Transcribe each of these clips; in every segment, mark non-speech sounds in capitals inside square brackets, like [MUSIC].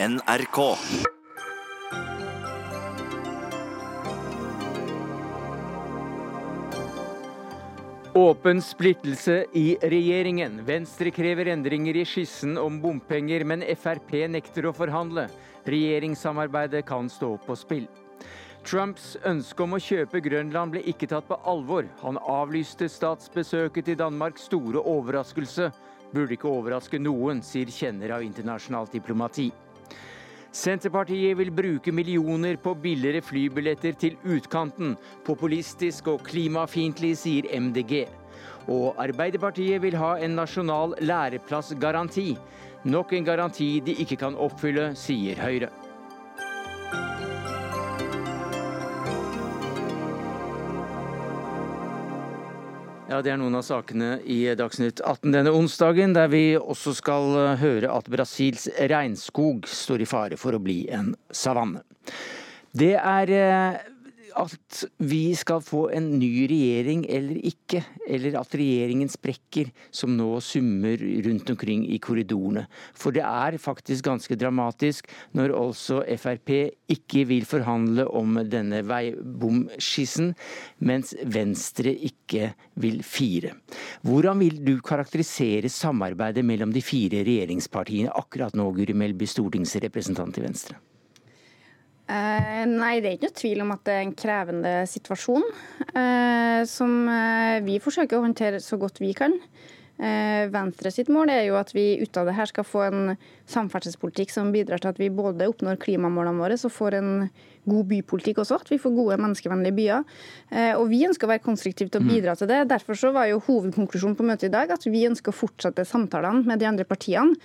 NRK. Åpen splittelse i regjeringen. Venstre krever endringer i skissen om bompenger, men Frp nekter å forhandle. Regjeringssamarbeidet kan stå på spill. Trumps ønske om å kjøpe Grønland ble ikke tatt på alvor. Han avlyste statsbesøket til Danmark. Store overraskelse. Burde ikke overraske noen, sier kjenner av internasjonalt diplomati. Senterpartiet vil bruke millioner på billigere flybilletter til utkanten. Populistisk og klimafiendtlig, sier MDG. Og Arbeiderpartiet vil ha en nasjonal læreplassgaranti. Nok en garanti de ikke kan oppfylle, sier Høyre. Ja, Det er noen av sakene i Dagsnytt 18 denne onsdagen, der vi også skal eh, høre at Brasils regnskog står i fare for å bli en savanne. Det er eh, at vi skal få en ny regjering eller ikke, eller at regjeringen sprekker, som nå summer rundt omkring i korridorene. For det er faktisk ganske dramatisk når også Frp ikke vil forhandle om denne veibomskissen, mens Venstre ikke vil fire. Hvordan vil du karakterisere samarbeidet mellom de fire regjeringspartiene akkurat nå, Guri Melby, stortingsrepresentant i Venstre? Eh, nei, det er ikke noe tvil om at det er en krevende situasjon. Eh, som eh, vi forsøker å håndtere så godt vi kan. Venstre sitt mål er jo at vi ut av det her skal få en samferdselspolitikk som bidrar til at vi både oppnår klimamålene våre og får en god bypolitikk også. At vi får gode, menneskevennlige byer. Eh, og vi ønsker å være konstruktive til å mm. bidra til det. Derfor så var jo hovedkonklusjonen på møtet i dag at vi ønsker å fortsette samtalene med de andre partiene.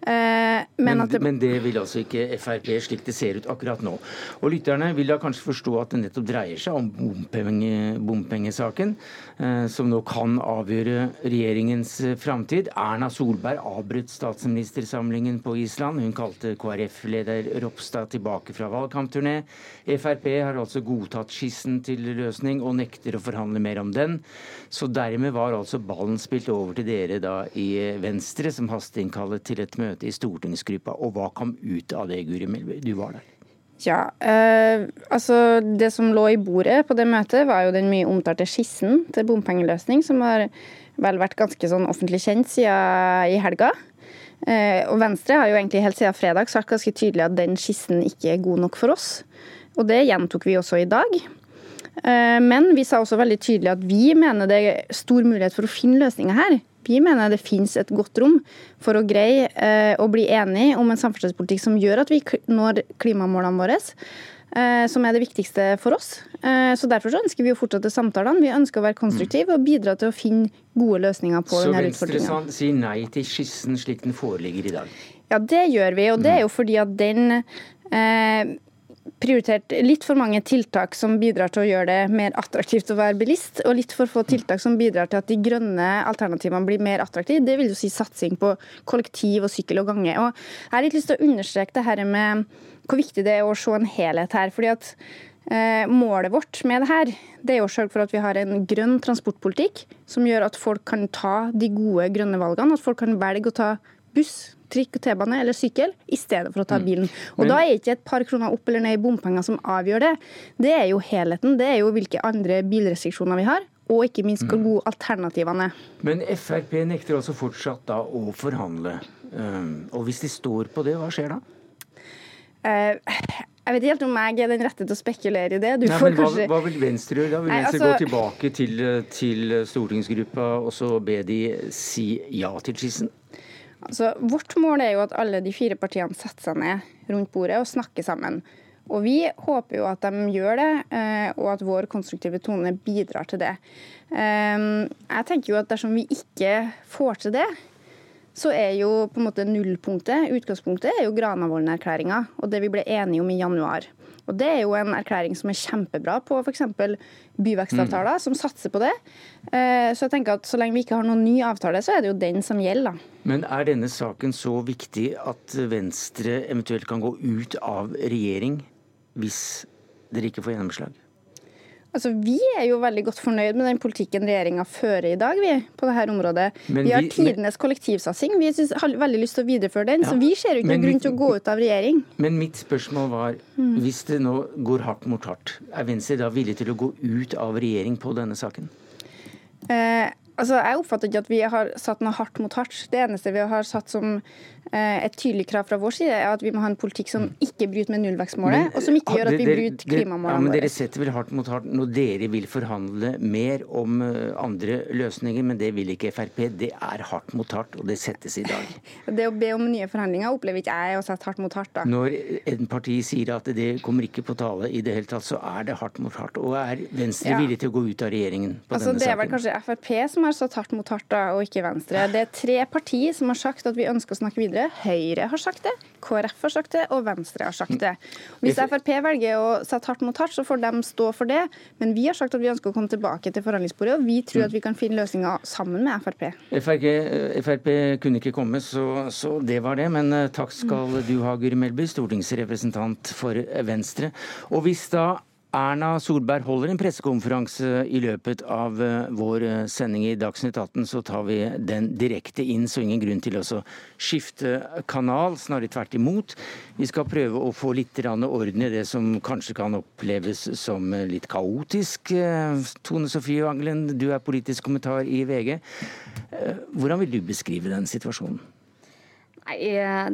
Eh, men, men, det, men, det, vil altså ikke Frp slik det ser ut akkurat nå. Og Lytterne vil da kanskje forstå at det nettopp dreier seg om bompenge, bompengesaken, eh, som nå kan avgjøre regjeringens framtid. Erna Solberg avbrøt statsministersamlingen på Island. Hun kalte KrF-leder Ropstad tilbake fra valgkampturné. Frp har altså godtatt skissen til løsning og nekter å forhandle mer om den. Så dermed var altså ballen spilt over til dere da i Venstre, som hasteinnkallet til et møte i stortingsgruppa, og hva kom ut av det, Guri Melby? Du var der. Ja, eh, altså Det som lå i bordet på det møtet, var jo den mye omtalte skissen til bompengeløsning, som har vel vært ganske sånn offentlig kjent siden i helga. Eh, og Venstre har jo egentlig helt siden fredag sagt ganske tydelig at den skissen ikke er god nok for oss. Og det gjentok vi også i dag. Eh, men vi sa også veldig tydelig at vi mener det er stor mulighet for å finne løsninger her. Vi mener det finnes et godt rom for å greie eh, å bli enige om en samferdselspolitikk som gjør at vi når klimamålene våre. Eh, som er det viktigste for oss. Så Derfor så ønsker vi å fortsette samtalene. Vi ønsker å være konstruktive og bidra til å finne gode løsninger på denne utfordringa. Så Venstre sier nei til skissen slik den foreligger i dag? Ja, det gjør vi. Og det er jo fordi at den eh, prioritert litt for mange tiltak som bidrar til å gjøre det mer attraktivt å være bilist, og litt for få tiltak som bidrar til at de grønne alternativene blir mer attraktive. Det vil jo si satsing på kollektiv og sykkel og gange. Og jeg har litt lyst til å understreke det her med hvor viktig det er å se en helhet her. fordi at eh, Målet vårt med det her, det er å sørge for at vi har en grønn transportpolitikk som gjør at folk kan ta de gode grønne valgene. At folk kan velge å ta buss, trikk, T-bane eller sykkel i stedet for å ta mm. bilen. Og Men, Da er ikke et par kroner opp eller ned i bompenger som avgjør det. Det er jo helheten. Det er jo hvilke andre bilrestriksjoner vi har. Og ikke minst hvor mm. gode alternativene er. Men Frp nekter altså fortsatt da å forhandle. Um, og hvis de står på det, hva skjer da? Uh, jeg vet ikke helt om jeg er den rette til å spekulere i det. Nei, hva, kanskje... hva, vil Venstre gjøre? da? Vil Venstre altså... gå tilbake til, til stortingsgruppa og så be de si ja til skissen? Altså, vårt mål er jo at alle de fire partiene setter seg ned rundt bordet og snakker sammen. Og Vi håper jo at de gjør det, eh, og at vår konstruktive tone bidrar til det. Ehm, jeg tenker jo at Dersom vi ikke får til det, så er jo på en måte nullpunktet, utgangspunktet, er jo Granavolden-erklæringa og det vi ble enige om i januar. Og Det er jo en erklæring som er kjempebra på f.eks. byvekstavtaler, mm. som satser på det. Eh, så jeg tenker at så lenge vi ikke har noen ny avtale, så er det jo den som gjelder. Men er denne saken så viktig at Venstre eventuelt kan gå ut av regjering hvis dere ikke får gjennomslag? Altså, Vi er jo veldig godt fornøyd med den politikken regjeringa fører i dag. vi, på dette området. Men vi har tidenes kollektivsatsing. Vi synes, har veldig lyst til å videreføre den. Ja, så vi ser jo ikke noen grunn til å gå ut av regjering. Men mitt spørsmål var, mm. hvis det nå går hardt mot hardt, er Venstre da villig til å gå ut av regjering på denne saken? Eh, altså, Jeg oppfatter ikke at vi har satt noe hardt mot hardt. Det eneste vi har satt som et tydelig krav fra vår side er at vi må ha en politikk som ikke bryter med nullvekstmålet, men, og som ikke gjør at vi bryter klimamålene ja, men Dere setter vel hardt mot hardt når dere vil forhandle mer om eh, andre løsninger, men det vil ikke Frp. Det er hardt mot hardt, og det settes i dag. [LAUGHS] Det å be om nye forhandlinger opplever ikke jeg å sette hardt mot hardt. da. Når en parti sier at det kommer ikke på tale i det hele tatt, så er det hardt mot hardt. Og er Venstre ja. villig til å gå ut av regjeringen på altså, denne saken? Det er vel kanskje Frp som har satt hardt mot hardt, da, og ikke Venstre. Det er tre partier som har sagt at vi ønsker å snakke videre. Høyre har sagt det, KrF har sagt det, og Venstre har sagt det. Hvis Frp velger å sette hardt mot hardt, så får de stå for det. Men vi har sagt at vi ønsker å komme tilbake til forhandlingsbordet, og vi tror at vi kan finne løsninger sammen med Frp. Frp, Frp kunne ikke komme, så, så, det var det. Men eh, takk skal du ha, Guri Melby, stortingsrepresentant for Venstre. Og hvis da Erna Solberg holder en pressekonferanse i løpet av eh, vår eh, sending i Dagsnytt 18, så tar vi den direkte inn, så ingen grunn til å skifte kanal. Snarere tvert imot. Vi skal prøve å få litt orden i det som kanskje kan oppleves som litt kaotisk. Eh, Tone Sofie Wangelen, du er politisk kommentar i VG. Hvordan vil du beskrive den situasjonen? Nei,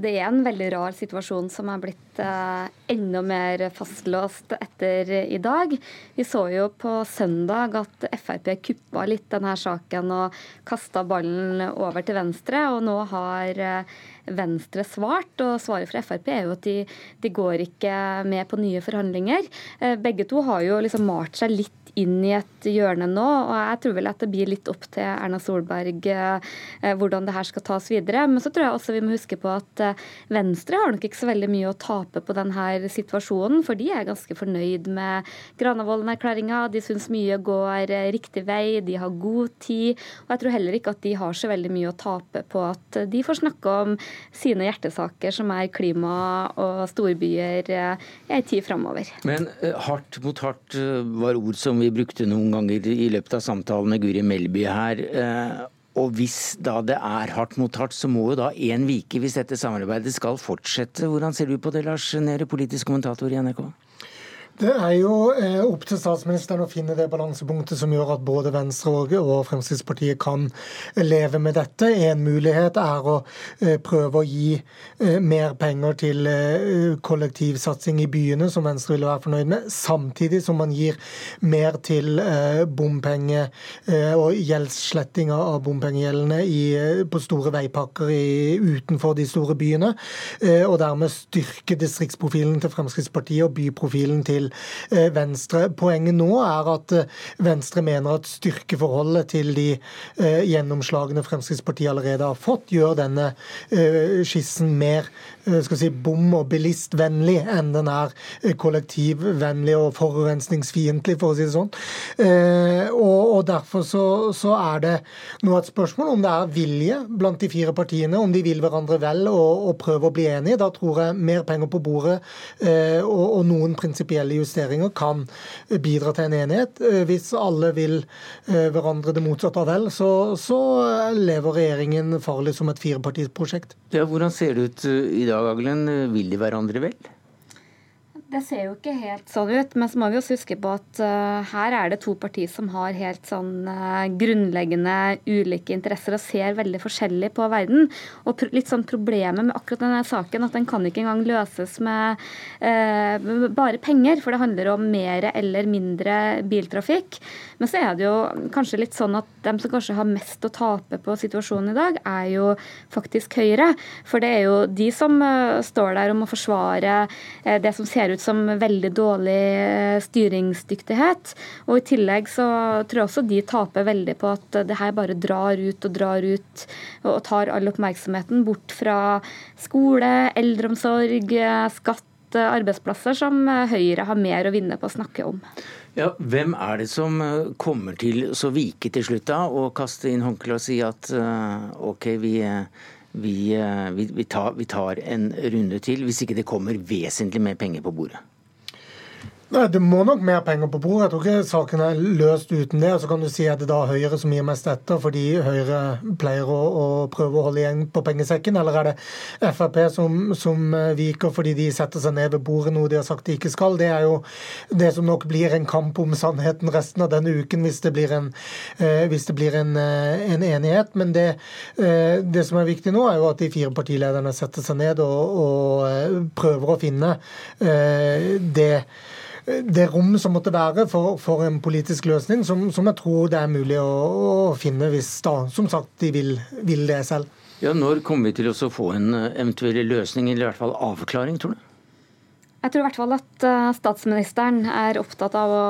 Det er en veldig rar situasjon som er blitt eh, enda mer fastlåst etter i dag. Vi så jo på søndag at Frp kuppa litt denne saken og kasta ballen over til Venstre. Og nå har eh, Venstre svart, og svaret fra Frp er jo at de, de går ikke med på nye forhandlinger. Eh, begge to har jo liksom malt seg litt inn i et hjørne nå. og Jeg tror vel at det blir litt opp til Erna Solberg eh, hvordan det her skal tas videre. Men så tror jeg også vi må huske på at eh, Venstre har nok ikke så veldig mye å tape på denne situasjonen. For de er ganske fornøyd med Granavolden-erklæringa. De syns mye går eh, riktig vei, de har god tid. Og jeg tror heller ikke at de har så veldig mye å tape på at de får snakke om sine hjertesaker, som er klima og storbyer, i ei tid framover. Men hardt mot hardt var ord som vi vi brukte noen ganger i løpet av samtalen med Guri Melby her. Eh, og hvis da det er hardt mot hardt, så må jo da én vike hvis dette samarbeidet skal fortsette. Hvordan ser du på det, Lars Nehru, politisk kommentator i NRK? Det er jo eh, opp til statsministeren å finne det balansepunktet som gjør at både Venstre og Fremskrittspartiet kan leve med dette. En mulighet er å eh, prøve å gi eh, mer penger til kollektivsatsing i byene, som Venstre ville være fornøyd med, samtidig som man gir mer til bompenge og gjeldssletting av bompengegjeldene på store veipakker i, utenfor de store byene, og dermed styrke distriktsprofilen til Fremskrittspartiet og byprofilen til Eh, Venstre. Poenget nå er at eh, Venstre mener at styrkeforholdet til de eh, gjennomslagene Fremskrittspartiet allerede har fått, gjør denne skissen mer skal si, bom- og bilistvennlig enn den er kollektivvennlig og forurensningsfiendtlig, for å si det sånn. Og, Derfor så, så, er det nå et spørsmål om det er vilje blant de fire partiene, om de vil hverandre vel og, og prøve å bli enige. Da tror jeg mer penger på bordet og, og noen prinsipielle justeringer kan bidra til en enighet. Eh, hvis alle vil eh, hverandre det motsatte av vel, så, så lever regjeringen farlig som et firepartisprosjekt. Ja, hvordan ser det ut eh, i dag, Aglen? Vil de hverandre vel? Det ser jo ikke helt sånn ut, men så må vi også huske på at uh, her er det to partier som har helt sånn uh, grunnleggende ulike interesser og ser veldig forskjellig på verden. Og litt sånn problemet med akkurat denne saken at den kan ikke engang løses med uh, bare penger, for det handler om mer eller mindre biltrafikk. Men så er det jo kanskje litt sånn at dem som kanskje har mest å tape på situasjonen i dag, er jo faktisk Høyre. For det er jo de som står der og må forsvare det som ser ut som veldig dårlig eh, styringsdyktighet. Og i tillegg så tror jeg også de taper veldig på at det her bare drar ut og drar ut og tar all oppmerksomheten bort fra skole, eldreomsorg, skatt, arbeidsplasser, som Høyre har mer å vinne på å snakke om. Ja, Hvem er det som eh, kommer til å vike til slutt da, og kaste inn håndkleet og si at uh, OK, vi eh, vi, vi, tar, vi, tar, en runde til, hvis ikke det kommer vesentlig mer penger på bordet? Nei, Det må nok mer penger på bordet. Jeg tror ikke saken er løst uten det. Og Så kan du si at det da Høyre som gir mest etter fordi Høyre pleier å, å prøve å holde igjen på pengesekken, eller er det Frp som, som, viker fordi de setter seg ned ved bordet, noe de har sagt de ikke skal. Det er jo det som nok blir en kamp om sannheten resten av denne uken, hvis det blir en, eh, hvis det blir en, eh, en enighet. Men det, eh, det, som er viktig nå, er jo at de fire partilederne setter seg ned og, og prøver å finne det det rom som måtte være for, for en politisk løsning, som, som, jeg tror det er mulig å, å finne hvis da, som sagt, de vil, vil det selv. Ja, Når kommer vi til å få en eh, eventuell løsning, eller i hvert fall avklaring, tror du? Jeg tror i hvert fall at eh, statsministeren er opptatt av å,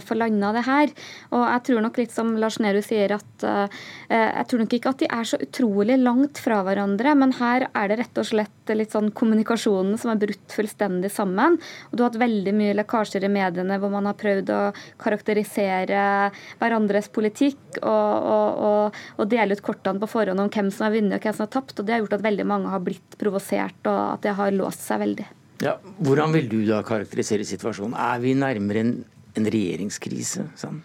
få landa det her. Og jeg tror nok litt som Lars Nehru sier, at uh, jeg tror nok ikke at de er så utrolig langt fra hverandre. Men her er det rett og slett litt sånn kommunikasjonen som er brutt fullstendig sammen. Og du har hatt veldig mye lekkasjer i mediene hvor man har prøvd å karakterisere hverandres politikk og, og, og, og dele ut kortene på forhånd om hvem som har vunnet og hvem som har tapt. Og det har gjort at veldig mange har blitt provosert, og at det har låst seg veldig. Ja, hvordan vil du da karakterisere situasjonen? Er vi nærmere en, en regjeringskrise? Sånn?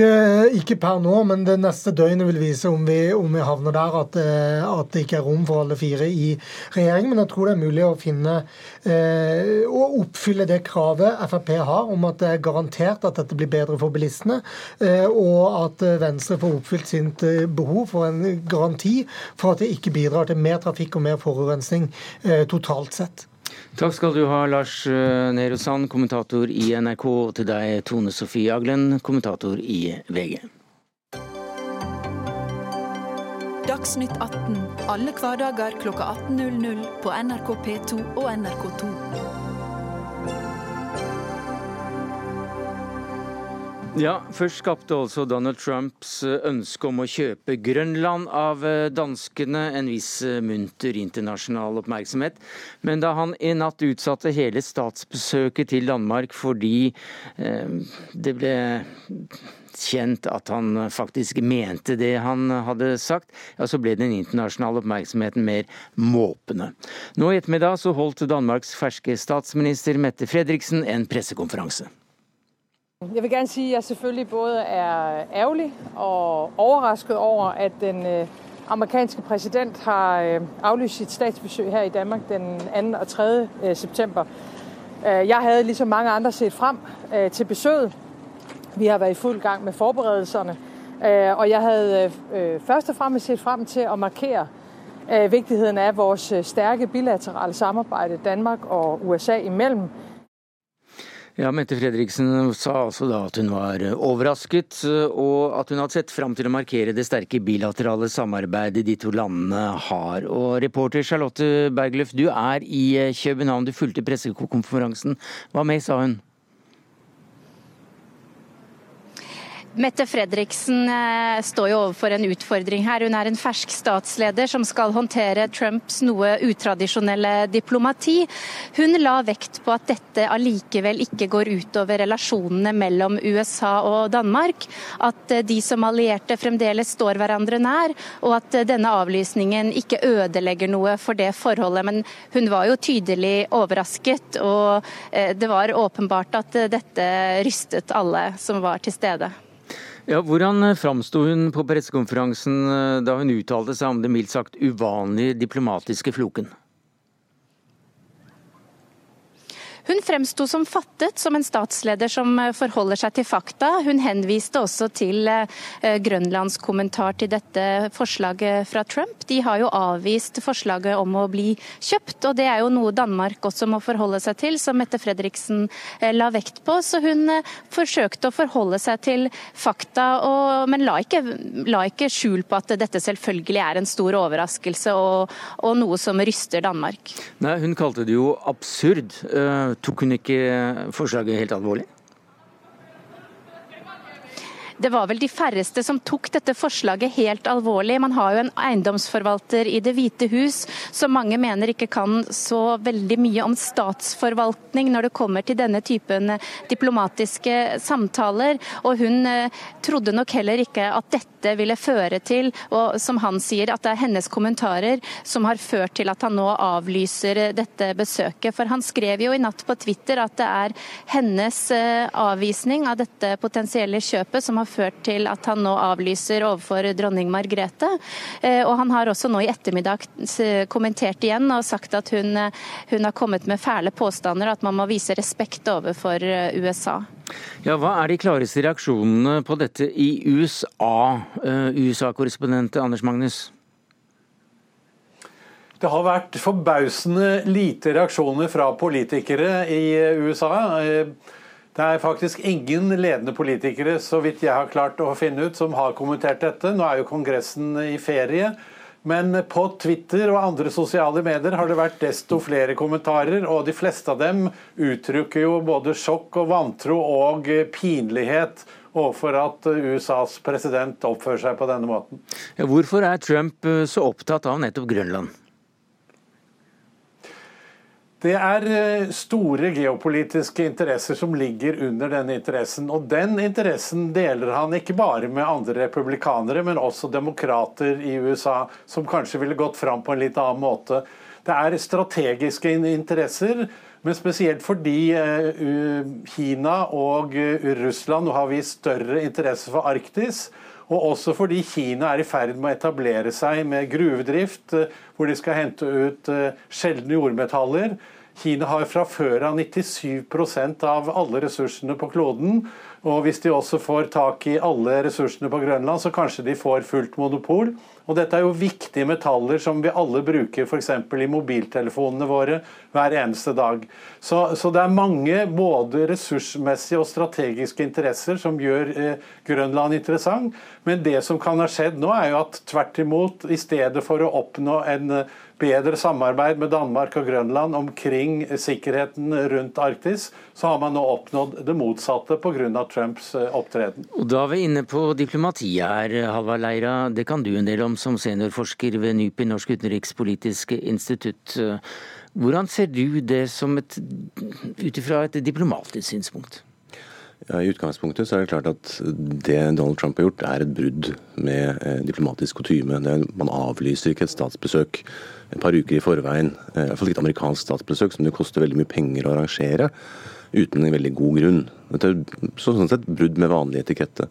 Ikke, ikke, per nå, men det neste døgnet vil vise om vi, om vi havner der at, eh, at, det ikke er rom for alle fire i regjering. Men jeg tror det er mulig å finne eh, oppfylle det kravet Frp har om at det er garantert at dette blir bedre for bilistene, eh, og at Venstre får oppfylt sitt eh, behov for en garanti for at det ikke bidrar til mer trafikk og mer forurensning eh, totalt sett. Takk skal du ha, Lars eh, Nehru Sand, kommentator i NRK, og til deg, Tone Sofie Aglen, kommentator i VG. Dagsnytt 18 alle hverdager klokka 18.00 på NRK P2 og NRK2. Ja, Først skapte altså Donald Trumps eh, ønske om å kjøpe Grønland av eh, danskene en viss eh, munter internasjonal oppmerksomhet. Men da han i natt utsatte hele statsbesøket til Danmark fordi eh, det ble kjent at han faktisk mente det han hadde sagt, ja, så ble den internasjonale oppmerksomheten mer måpende. Nå i ettermiddag så holdt Danmarks ferske statsminister Mette Fredriksen en pressekonferanse. Jeg vil gerne sige, at jeg selvfølgelig både er ærgerlig og overrasket over, at den øh, amerikanske præsident har øh, aflyst sit statsbesøg her i Danmark den 2. og 3. Øh, september. Jeg havde ligesom mange andre set frem til besøget. Vi har været i fuld gang med forberedelserne, og jeg havde først og fremmest set frem til at markere vigtigheden af vores stærke bilaterale samarbejde Danmark og USA imellem, ja, Mette Fredriksen sa altså da at hun var overrasket, og at hun hadde sett fram til å markere det sterke bilaterale samarbeidet de to landene har. Og reporter Charlotte Bergløf, du er i København, du fulgte pressekonferansen. Hva mer sa hun? Mette Fredriksen eh, står jo overfor en utfordring her. Hun er en fersk statsleder som skal håndtere Trumps noe utradisjonelle diplomati. Hun la vekt på at dette allikevel ikke går utover relasjonene mellom USA og Danmark. At eh, de som allierte fremdeles står hverandre nær, og at eh, denne avlysningen ikke ødelegger noe for det forholdet. Men hun var jo tydelig overrasket, og det var åpenbart at dette rystet alle som var til stede. Ja, hvordan eh, framsto hun på pressekonferansen eh, da hun uttalte seg om det mildt sagt uvanlige diplomatiske floken? Hun fremsto som fattet, som en statsleder som eh, forholder seg til fakta. Hun henviste også til eh, Grønlands kommentar til dette forslaget fra Trump. De har jo avvist forslaget om å bli kjøpt, og det er jo noe Danmark også må forholde seg til, som Mette Fredriksen eh, la vekt på. Så hun forsøkte å forholde seg til fakta, og, men la ikke, la ikke, skjul på at dette selvfølgelig er en stor overraskelse og, og noe som ryster Danmark. Nei, Hun kalte det jo absurd. Tok hun ikke forslaget helt alvorlig? Det var vel de færreste som tok dette forslaget helt alvorlig. Man har jo en eiendomsforvalter i Det hvite hus som mange mener ikke kan så veldig mye om statsforvaltning når det kommer til denne typen diplomatiske samtaler. Og hun eh, trodde nok heller ikke at dette ville føre til, og som han sier, at det er hennes kommentarer som har ført til at han nå avlyser dette besøket. For han skrev jo i natt på Twitter at det er hennes eh, avvisning av dette potensielle kjøpet som har ført til at han nå avlyser overfor dronning Margrethe. Eh, og han har også nå i ettermiddag kommentert igjen og sagt at hun, hun har kommet med fæle påstander, og at man må vise respekt overfor USA. Ja, Hva er de klareste reaksjonene på dette i USA, eh, USA-korrespondent Anders Magnus? Det har vært forbausende lite reaksjoner fra politikere i USA. Det er faktisk ingen ledende politikere, så vidt jeg har klart å finne ut, som har kommentert dette. Nå er jo Kongressen i ferie. Men på Twitter og andre sosiale medier har det vært desto flere kommentarer, og de fleste av dem uttrykker jo både sjokk og vantro og pinlighet overfor at USAs president oppfører seg på denne måten. Hvorfor er Trump så opptatt av nettopp Grønland? Det er eh, store geopolitiske interesser som ligger under denne interessen. Og den interessen deler han ikke bare med andre republikanere, men også demokrater i USA, som kanskje ville gått fram på en litt annen måte. Det er strategiske interesser, men spesielt fordi eh, Kina og eh, Russland har vist større interesse for Arktis. Og også fordi Kina er i ferd med å etablere seg med gruvedrift, eh, hvor de skal hente ut eh, sjeldne jordmetaller. Kina har fra før av 97% av alle ressursene på kloden. Og hvis de også får tak i alle ressursene på Grønland, så kanskje de får fullt monopol. Og dette er jo viktige metaller som vi alle bruker f.eks. i mobiltelefonene våre hver eneste dag. Så, så, det er mange både ressursmessige og strategiske interesser som gjør eh, Grønland interessant. Men det som kan ha skjedd nå, er jo at tvert imot, i stedet for å oppnå en eh, bedre samarbeid med Danmark og Grønland omkring sikkerheten rundt Arktis, så har man nå oppnådd det motsatte pga. Trumps eh, opptreden. Og Da er vi inne på diplomatiet her, Halvard Leira. Det kan du en del om som seniorforsker ved NUPI, Norsk utenrikspolitisk institutt. Hvordan ser du det ut ifra et diplomatisk synspunkt? Ja, I utgangspunktet så er det klart at det Donald Trump har gjort, er et brudd med eh, diplomatisk kutyme. Man avlyser ikke et statsbesøk et par uker i forveien, eh, i hvert fall ikke et amerikansk statsbesøk, som det koster veldig mye penger å arrangere, uten en veldig god grunn. Dette er sånn sett brudd med vanlig etikette.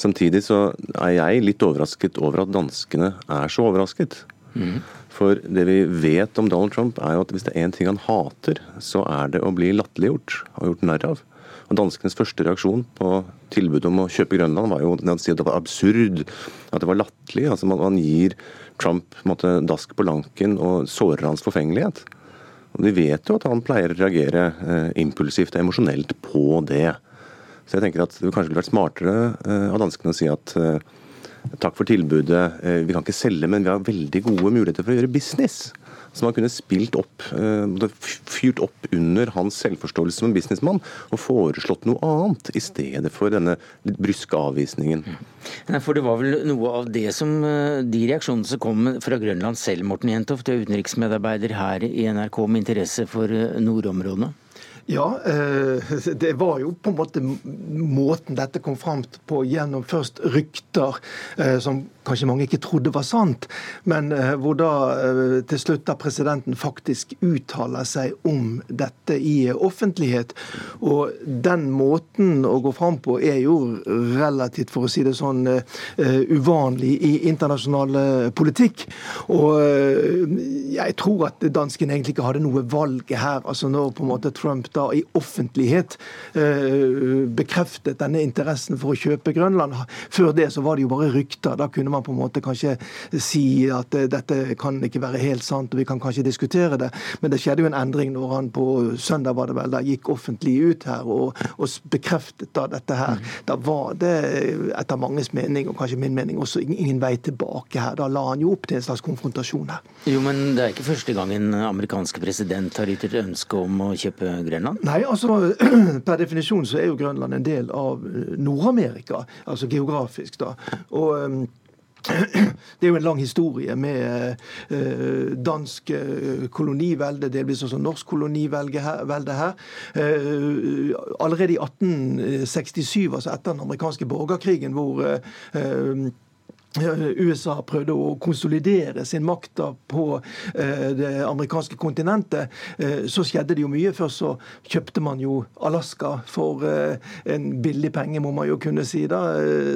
Samtidig så er jeg litt overrasket over at danskene er så overrasket. Mm. For det vi vet om Donald Trump, er jo at hvis det er én ting han hater, så er det å bli latterliggjort og gjort narr av. Og Danskenes første reaksjon på tilbudet om å kjøpe Grønland var jo å si at det var absurd, at det var latterlig. Altså man, man, gir Trump måte, dask på lanken og sårer hans forfengelighet. Og Vi vet jo at han pleier å reagere eh, impulsivt og emosjonelt på det. Så jeg tenker at det kanskje ville vært smartere eh, av danskene å si at eh, takk for tilbudet, eh, vi kan ikke selge, men vi har veldig gode muligheter for å gjøre business. Som han kunne spilt opp, fyrt opp under hans selvforståelse som en businessmann og foreslått noe annet i stedet for denne litt bryske avvisningen. Nei, for Det var vel noe av det som de reaksjonene som kom fra Grønland selv, Morten Jentoft, utenriksmedarbeider her i NRK med interesse for nordområdene? Ja, eh, [LAUGHS] det var jo på en måte måten dette kom fram på gjennom først rykter eh, som kanskje mange ikke trodde var sant, men eh, hvor da til slutt da presidenten faktisk uttaler seg om dette i offentlighet. Og den måten å gå fram på er jo relativt, for å si det sånn, uvanlig i internasjonal politikk. Og jeg tror at dansken egentlig ikke hadde noe valg her. altså når på en måte Trump da i offentlighet eh, bekreftet denne interessen for å kjøpe Grønland. Før det så var det jo bare rykter. Da kunne man på en måte kanskje si at dette kan ikke være helt sant, og vi kan kanskje diskutere det. Men det skjedde jo en endring når han på søndag var det vel, da gikk offentlig ut her og, og bekreftet da dette her. Mm. Da var det etter manges mening, og kanskje min mening, også ingen vei tilbake her. Da la han jo opp til en slags konfrontasjon her. Jo, men det er ikke første gang en amerikansk president har ytret ønske om å kjøpe Grønland? Nei, altså [CLEARS THROAT] per definisjon så er jo Grønland en del av Nord-Amerika, altså geografisk, da. Og ehm, [CLEARS THROAT] det er jo en lang historie med eh, dansk eh, kolonivelde, delvis også norsk kolonivelde her. Eh, allerede i 1867, altså etter den amerikanske borgerkrigen, hvor USA prøvde å konsolidere sin makt på eh, det amerikanske kontinentet, eh, så skjedde det jo mye. Først så kjøpte man jo Alaska for eh, en billig penge, må man jo kunne si. da,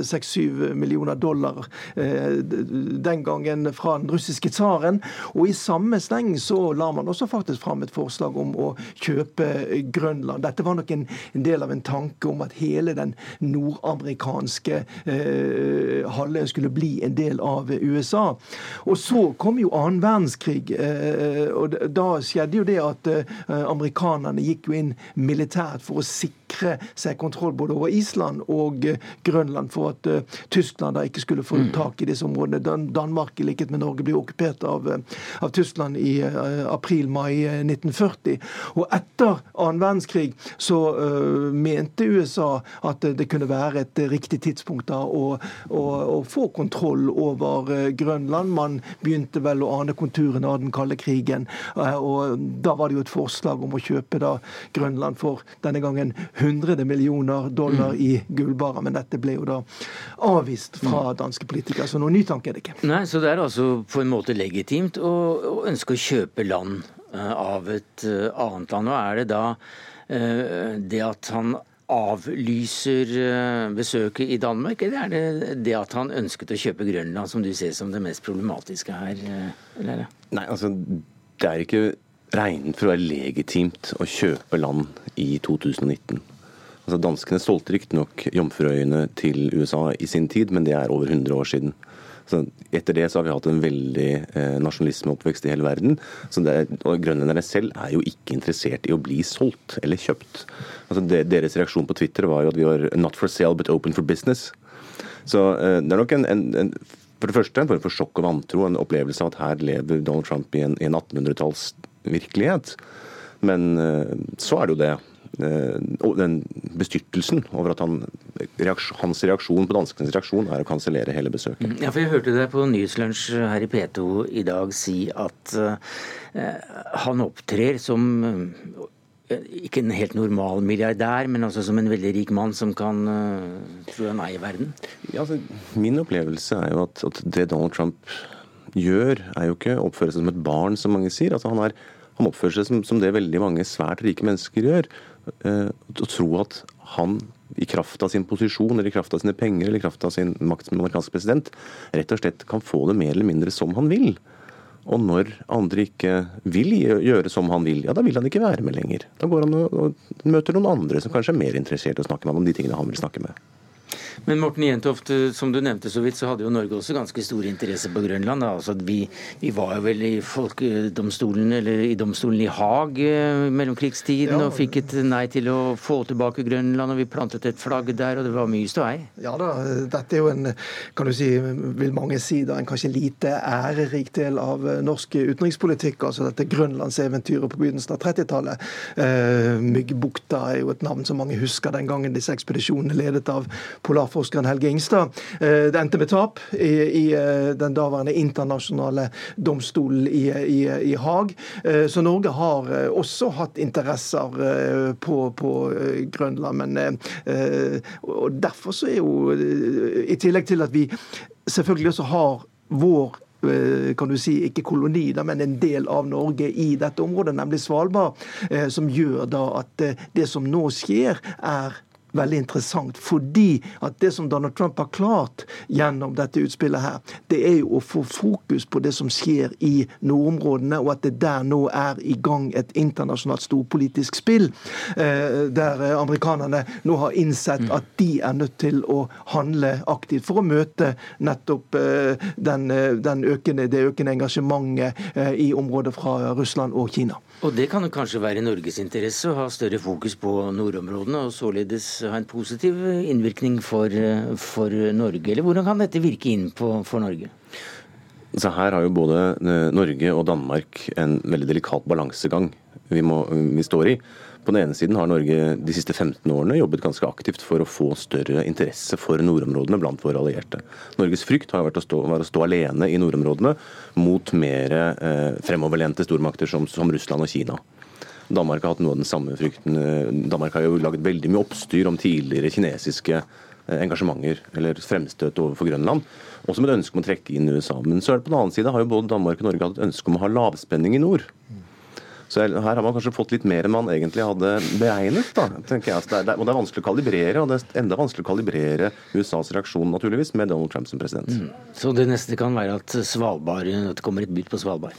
6-7 millioner dollar den gangen fra den russiske tsaren. Og i samme sleng så la man også faktisk fram et forslag om å kjøpe Grønland. Dette var nok en, del av en tanke om at hele den nordamerikanske halvøya skulle bli bli en del av USA. Og så kom jo annen verdenskrig, eh, og da skjedde jo det at eh, amerikanerne gikk jo inn militært for å sikre seg kontroll både over Island og eh, Grønland, for at Tyskland da ikke skulle få mm. tak i disse områdene. Danmark, i likhet med Norge, ble okkupert av, av Tyskland i april-mai 1940. Og etter annen verdenskrig så uh, mente USA at det kunne være et riktig tidspunkt da å, å, å få kontroll over eh, Grønland. Man begynte vel å ane konturene av den kalde krigen. Eh, og Da var det jo et forslag om å kjøpe da Grønland for denne gangen 100 millioner dollar i gullbarer. Men dette ble jo da avvist fra mm. danske politikere, så noen ny tanke er det ikke. Nei, Så det er altså på en måte legitimt å, å ønske å kjøpe land eh, av et annet land. Og er det da det at han avlyser eh, besøket i Danmark, eller er det det at han ønsket å kjøpe Grønland som du ser som det mest problematiske her? Eh, eller? Nei, altså det er ikke regnet for å være legitimt å kjøpe land i 2019. Altså Danskene solgte riktignok Jomfruøyene til USA i sin tid, men det er over 100 år siden. Så etter det så har vi hatt en veldig eh, nasjonalismeoppvekst i hele verden. Så det, og Grønlenderne selv er jo ikke interessert i å bli solgt eller kjøpt. Altså de, Deres reaksjon på Twitter var jo at vi var 'not for sale, but open for business'. Så eh, det er nok en, en, en for det første en form for sjokk og vantro, en opplevelse av at her lever Donald Trump i en, en 1800-talls virkelighet. Men eh, så er det jo det og den bestyrtelsen over at han, hans reaksjon på danskenes reaksjon er å kansellere hele besøket. Ja, for Jeg hørte deg på Nyhetslunsj her i P2 i dag si at uh, han opptrer som uh, ikke en helt normal milliardær, men altså som en veldig rik mann som kan uh, tro han eier verden? Ja, altså, min opplevelse er jo at, at, det Donald Trump gjør, er jo ikke å oppføre seg som et barn, som mange sier. Altså, han, er, han oppfører seg som, som det veldig mange svært rike mennesker gjør. Eh, å tro at han i kraft av sin posisjon eller i kraft av sine penger eller i kraft av sin makt som amerikansk president, rett og slett kan få det mer eller mindre som han vil. Og når andre ikke vil gjøre som han vil, ja da vil han ikke være med lenger. Da går han og møter noen andre som kanskje er mer interessert i å snakke med ham om de tingene han vil snakke med. Men Morten Jentoft, som du nevnte så vidt, så hadde jo Norge også ganske stor interesse på Grønland. Altså, vi, vi, var jo vel i folkedomstolen, eller i domstolen i Haag eh, mellomkrigstiden ja. og fikk et nei til å få tilbake Grønland, og vi plantet et flagg der, og det var mye ståhei. Ja da, dette er jo en, kan du si, vil mange si, da, en kanskje lite ærerik del av eh, norsk utenrikspolitikk. Altså dette grønlandseventyret på begynnelsen av 30-tallet. Uh, Myggbukta er jo et navn som mange husker den gangen disse ekspedisjonene ledet av polarforskeren Helge Ingstad. Eh, det endte med tap i, i eh, den daværende internasjonale domstolen i, i, i, Haag. Eh, så Norge har også hatt interesser på, på Grønland. Men og derfor så er jo, i tillegg til at vi selvfølgelig også har vår kan du si, ikke koloni, men en del av Norge i dette området, nemlig Svalbard, som gjør da at det som nå skjer, er veldig interessant. Fordi at det som Donald Trump har klart gjennom dette utspillet her, det er jo å få fokus på det som skjer i nordområdene, og at det der nå er i gang et internasjonalt storpolitisk spill. Eh, der amerikanerne nå har innsett mm. at de er nødt til å handle aktivt for å møte nettopp eh, den, den økende, det økende engasjementet i området fra Russland og Kina. Og Det kan jo kanskje være i Norges interesse å ha større fokus på nordområdene, og således ha en positiv innvirkning for, for Norge. Eller hvordan kan dette virke inn på, for Norge? Så Her har jo både eh, Norge og Danmark en veldig delikat balansegang vi, må, vi står i. På den ene siden har Norge de siste 15 årene jobbet ganske aktivt for å få større interesse for nordområdene blant våre allierte. Norges frykt har vært å stå, å stå alene i nordområdene mot mer eh, fremoverlente stormakter som, som Russland og Kina. Danmark har hatt noe av den samme frykten. Eh, Danmark har jo laget veldig mye oppstyr om tidligere kinesiske eh, engasjementer eller fremstøt overfor Grønland. Også med et ønske om å trekke inn USA. Men så er det på den annen side har jo både Danmark og Norge hatt et ønske om å ha lavspenning i nord. Så her har man kanskje fått litt mer enn man egentlig hadde beregnet. da, tenker jeg. Det er, og det er vanskelig å kalibrere, og det er enda vanskelig å kalibrere USAs reaksjon naturligvis med Donald Trump som president. Mm. Så det neste kan være at Svalbard, at det kommer et bytt på Svalbard?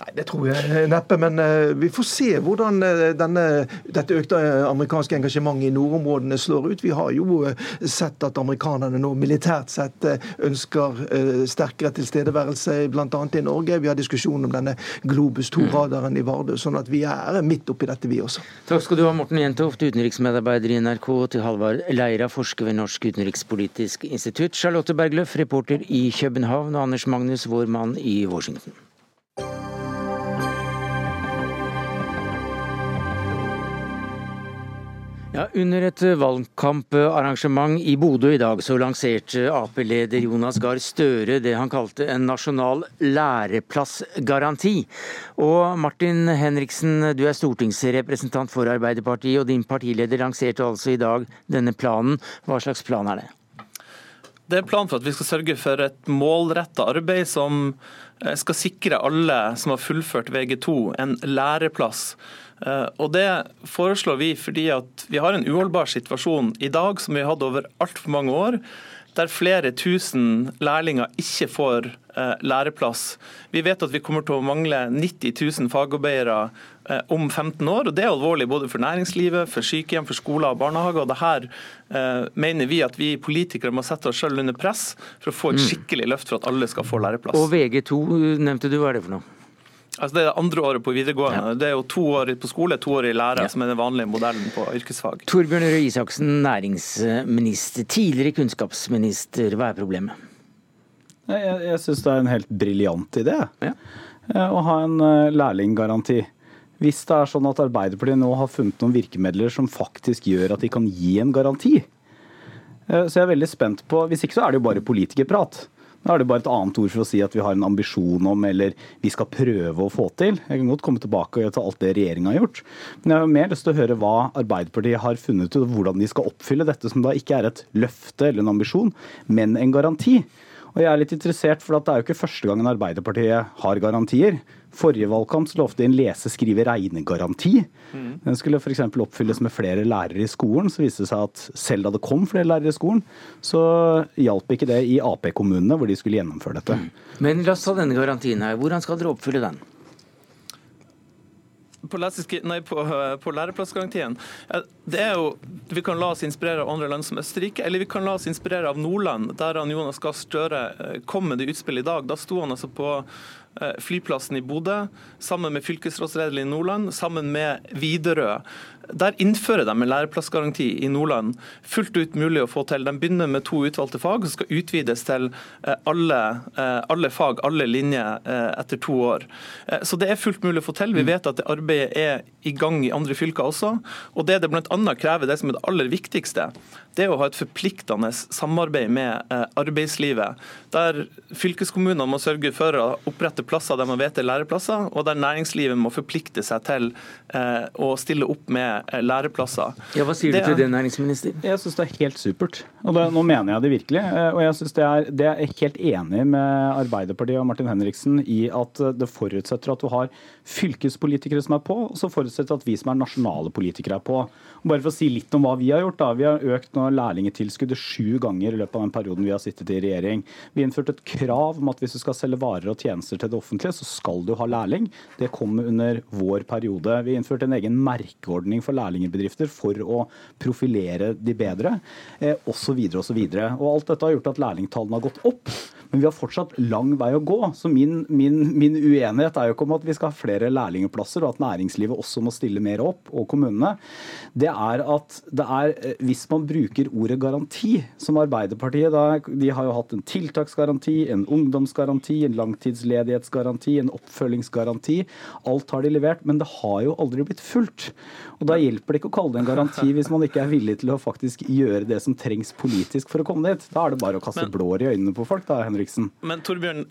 Nei, Det tror jeg neppe, men uh, vi får se hvordan uh, denne, dette økte amerikanske engasjementet i nordområdene slår ut. Vi har jo sett at amerikanerne nå militært sett ønsker sterkere tilstedeværelse bl.a. i Norge. Vi har diskusjon om denne Globus 2-radaren i Vardø, sånn at vi er midt oppi dette, vi også. Takk skal du ha, Morten Jentoft, utenriksmedarbeider i NRK, til Halvard Leira, forsker ved Norsk utenrikspolitisk institutt, Charlotte Bergløff, reporter i København, og Anders Magnus, vår mann i Washington. Ja, under et valgkamparrangement i Bodø i dag så lanserte Ap-leder Jonas Gahr Støre det han kalte en nasjonal læreplassgaranti. Og Martin Henriksen, du er stortingsrepresentant for Arbeiderpartiet, og din partileder lanserte altså i dag denne planen. Hva slags plan er det? Det er en plan for at vi skal sørge for et målretta arbeid som eh, skal sikre alle som har fullført VG2 en læreplass og Det foreslår vi fordi at vi har en uholdbar situasjon i dag som vi har hatt over altfor mange år, der flere tusen lærlinger ikke får eh, læreplass. Vi vet at vi kommer til å mangle 90 000 fagarbeidere eh, om 15 år. og Det er alvorlig både for næringslivet, for sykehjem, for skoler og barnehager. og det her mener vi at vi politikere må sette oss selv under press for å få et mm. skikkelig løft for at alle skal få læreplass. Og VG2 nevnte du, hva er det for noe? Altså Det er det andre året på videregående. Ja. Det er jo to år på skole, to år i lære, ja. som er den vanlige modellen på yrkesfag. Torbjørn Røe Isaksen, næringsminister, tidligere kunnskapsminister. Hva er problemet? Jeg, jeg syns det er en helt briljant idé ja. Eh, å ha en eh, lærlinggaranti. Hvis det er sånn at Arbeiderpartiet nå har funnet noen virkemidler som faktisk gjør at de kan gi en garanti. Eh, så jeg er veldig spent på Hvis ikke så er det jo bare politikerprat. Da er det bare et annet ord for å si at vi har en ambisjon om, eller vi skal prøve å få til. Jeg kan godt komme tilbake til alt det regjeringa har gjort. Men jeg har mer lyst til å høre hva Arbeiderpartiet har funnet ut, hvordan de skal oppfylle dette, som da ikke er et løfte eller en ambisjon, men en garanti. Og jeg er litt interessert, for det er jo ikke første gangen Arbeiderpartiet har garantier. Forrige valgkamp lovte de en lese-, skrive-, regnegaranti. Mm. Den skulle f.eks. oppfylles med flere lærere i skolen. Så viste det seg at selv da det kom flere lærere i skolen, så hjalp ikke det i Ap-kommunene hvor de skulle gjennomføre dette. Mm. Men la oss ta denne garantien her. Hvordan skal dere oppfylle den? På, nei, på, på, læreplassgarantien. Det er jo, Vi kan la oss inspirere av andre land som Østerrike, eller vi kan la oss inspirere av Nordland, der han Jonas Gahr Støre eh, kom med det utspillet i dag. Da sto han altså på Eh, flyplassen i Bodø, sammen med fylkesrådslederen i Nordland, sammen med Widerøe. Der innfører de en læreplassgaranti i Nordland. Fullt ut mulig å få til. De begynner med to utvalgte fag, som skal utvides til eh, alle, eh, alle fag, alle linjer, etter to år. Så det er fullt mulig å få til. Vi vet at det arbeidet er i gang i andre fylker også. Og det det bl.a. krever, det som er det aller viktigste, det er å ha et forpliktende samarbeid med arbeidslivet. Der fylkeskommunene må sørge for å opprette plasser der man vet det er læreplasser, og der næringslivet må forplikte seg til eh, å stille opp med eh, læreplasser. Ja, Hva sier det, du til det, næringsminister? Jeg syns det er helt supert. Og det, Nå mener jeg det virkelig. Eh, og jeg synes det er, det er helt enig med Arbeiderpartiet og Martin Henriksen i at det forutsetter at du har fylkespolitikere som er på, og så forutsetter at vi som er nasjonale politikere er på. Bare for å si litt om hva vi har gjort. da. Vi har økt nå lærlingetilskuddet sju ganger i løpet av den perioden vi har sittet i regjering. Vi innførte et krav om at hvis du skal selge varer og tjenester til det offentlige, så skal du ha lærling. Det kom under vår periode. Vi innførte en egen merkeordning for lærlingbedrifter for å profilere de bedre, eh, osv. osv. Alt dette har gjort at lærlingtallene har gått opp. Men vi har fortsatt lang vei å gå. Så min, min, min, uenighet er jo ikke om at vi skal ha flere lærlingplasser, og at næringslivet også må stille mer opp, og kommunene. Det er at det er, eh, hvis man bruker ordet garanti, som Arbeiderpartiet da, De har jo hatt en tiltaksgaranti, en ungdomsgaranti, en langtidsledighetsgaranti, en oppfølgingsgaranti. Alt har de levert, men det har jo aldri blitt fulgt. Og Da hjelper det ikke å kalle det en garanti hvis man ikke er villig til å faktisk gjøre det som trengs politisk for å komme dit. Da er det bare å kaste blår i øynene på folk, da, Henriksen. Men Torbjørn,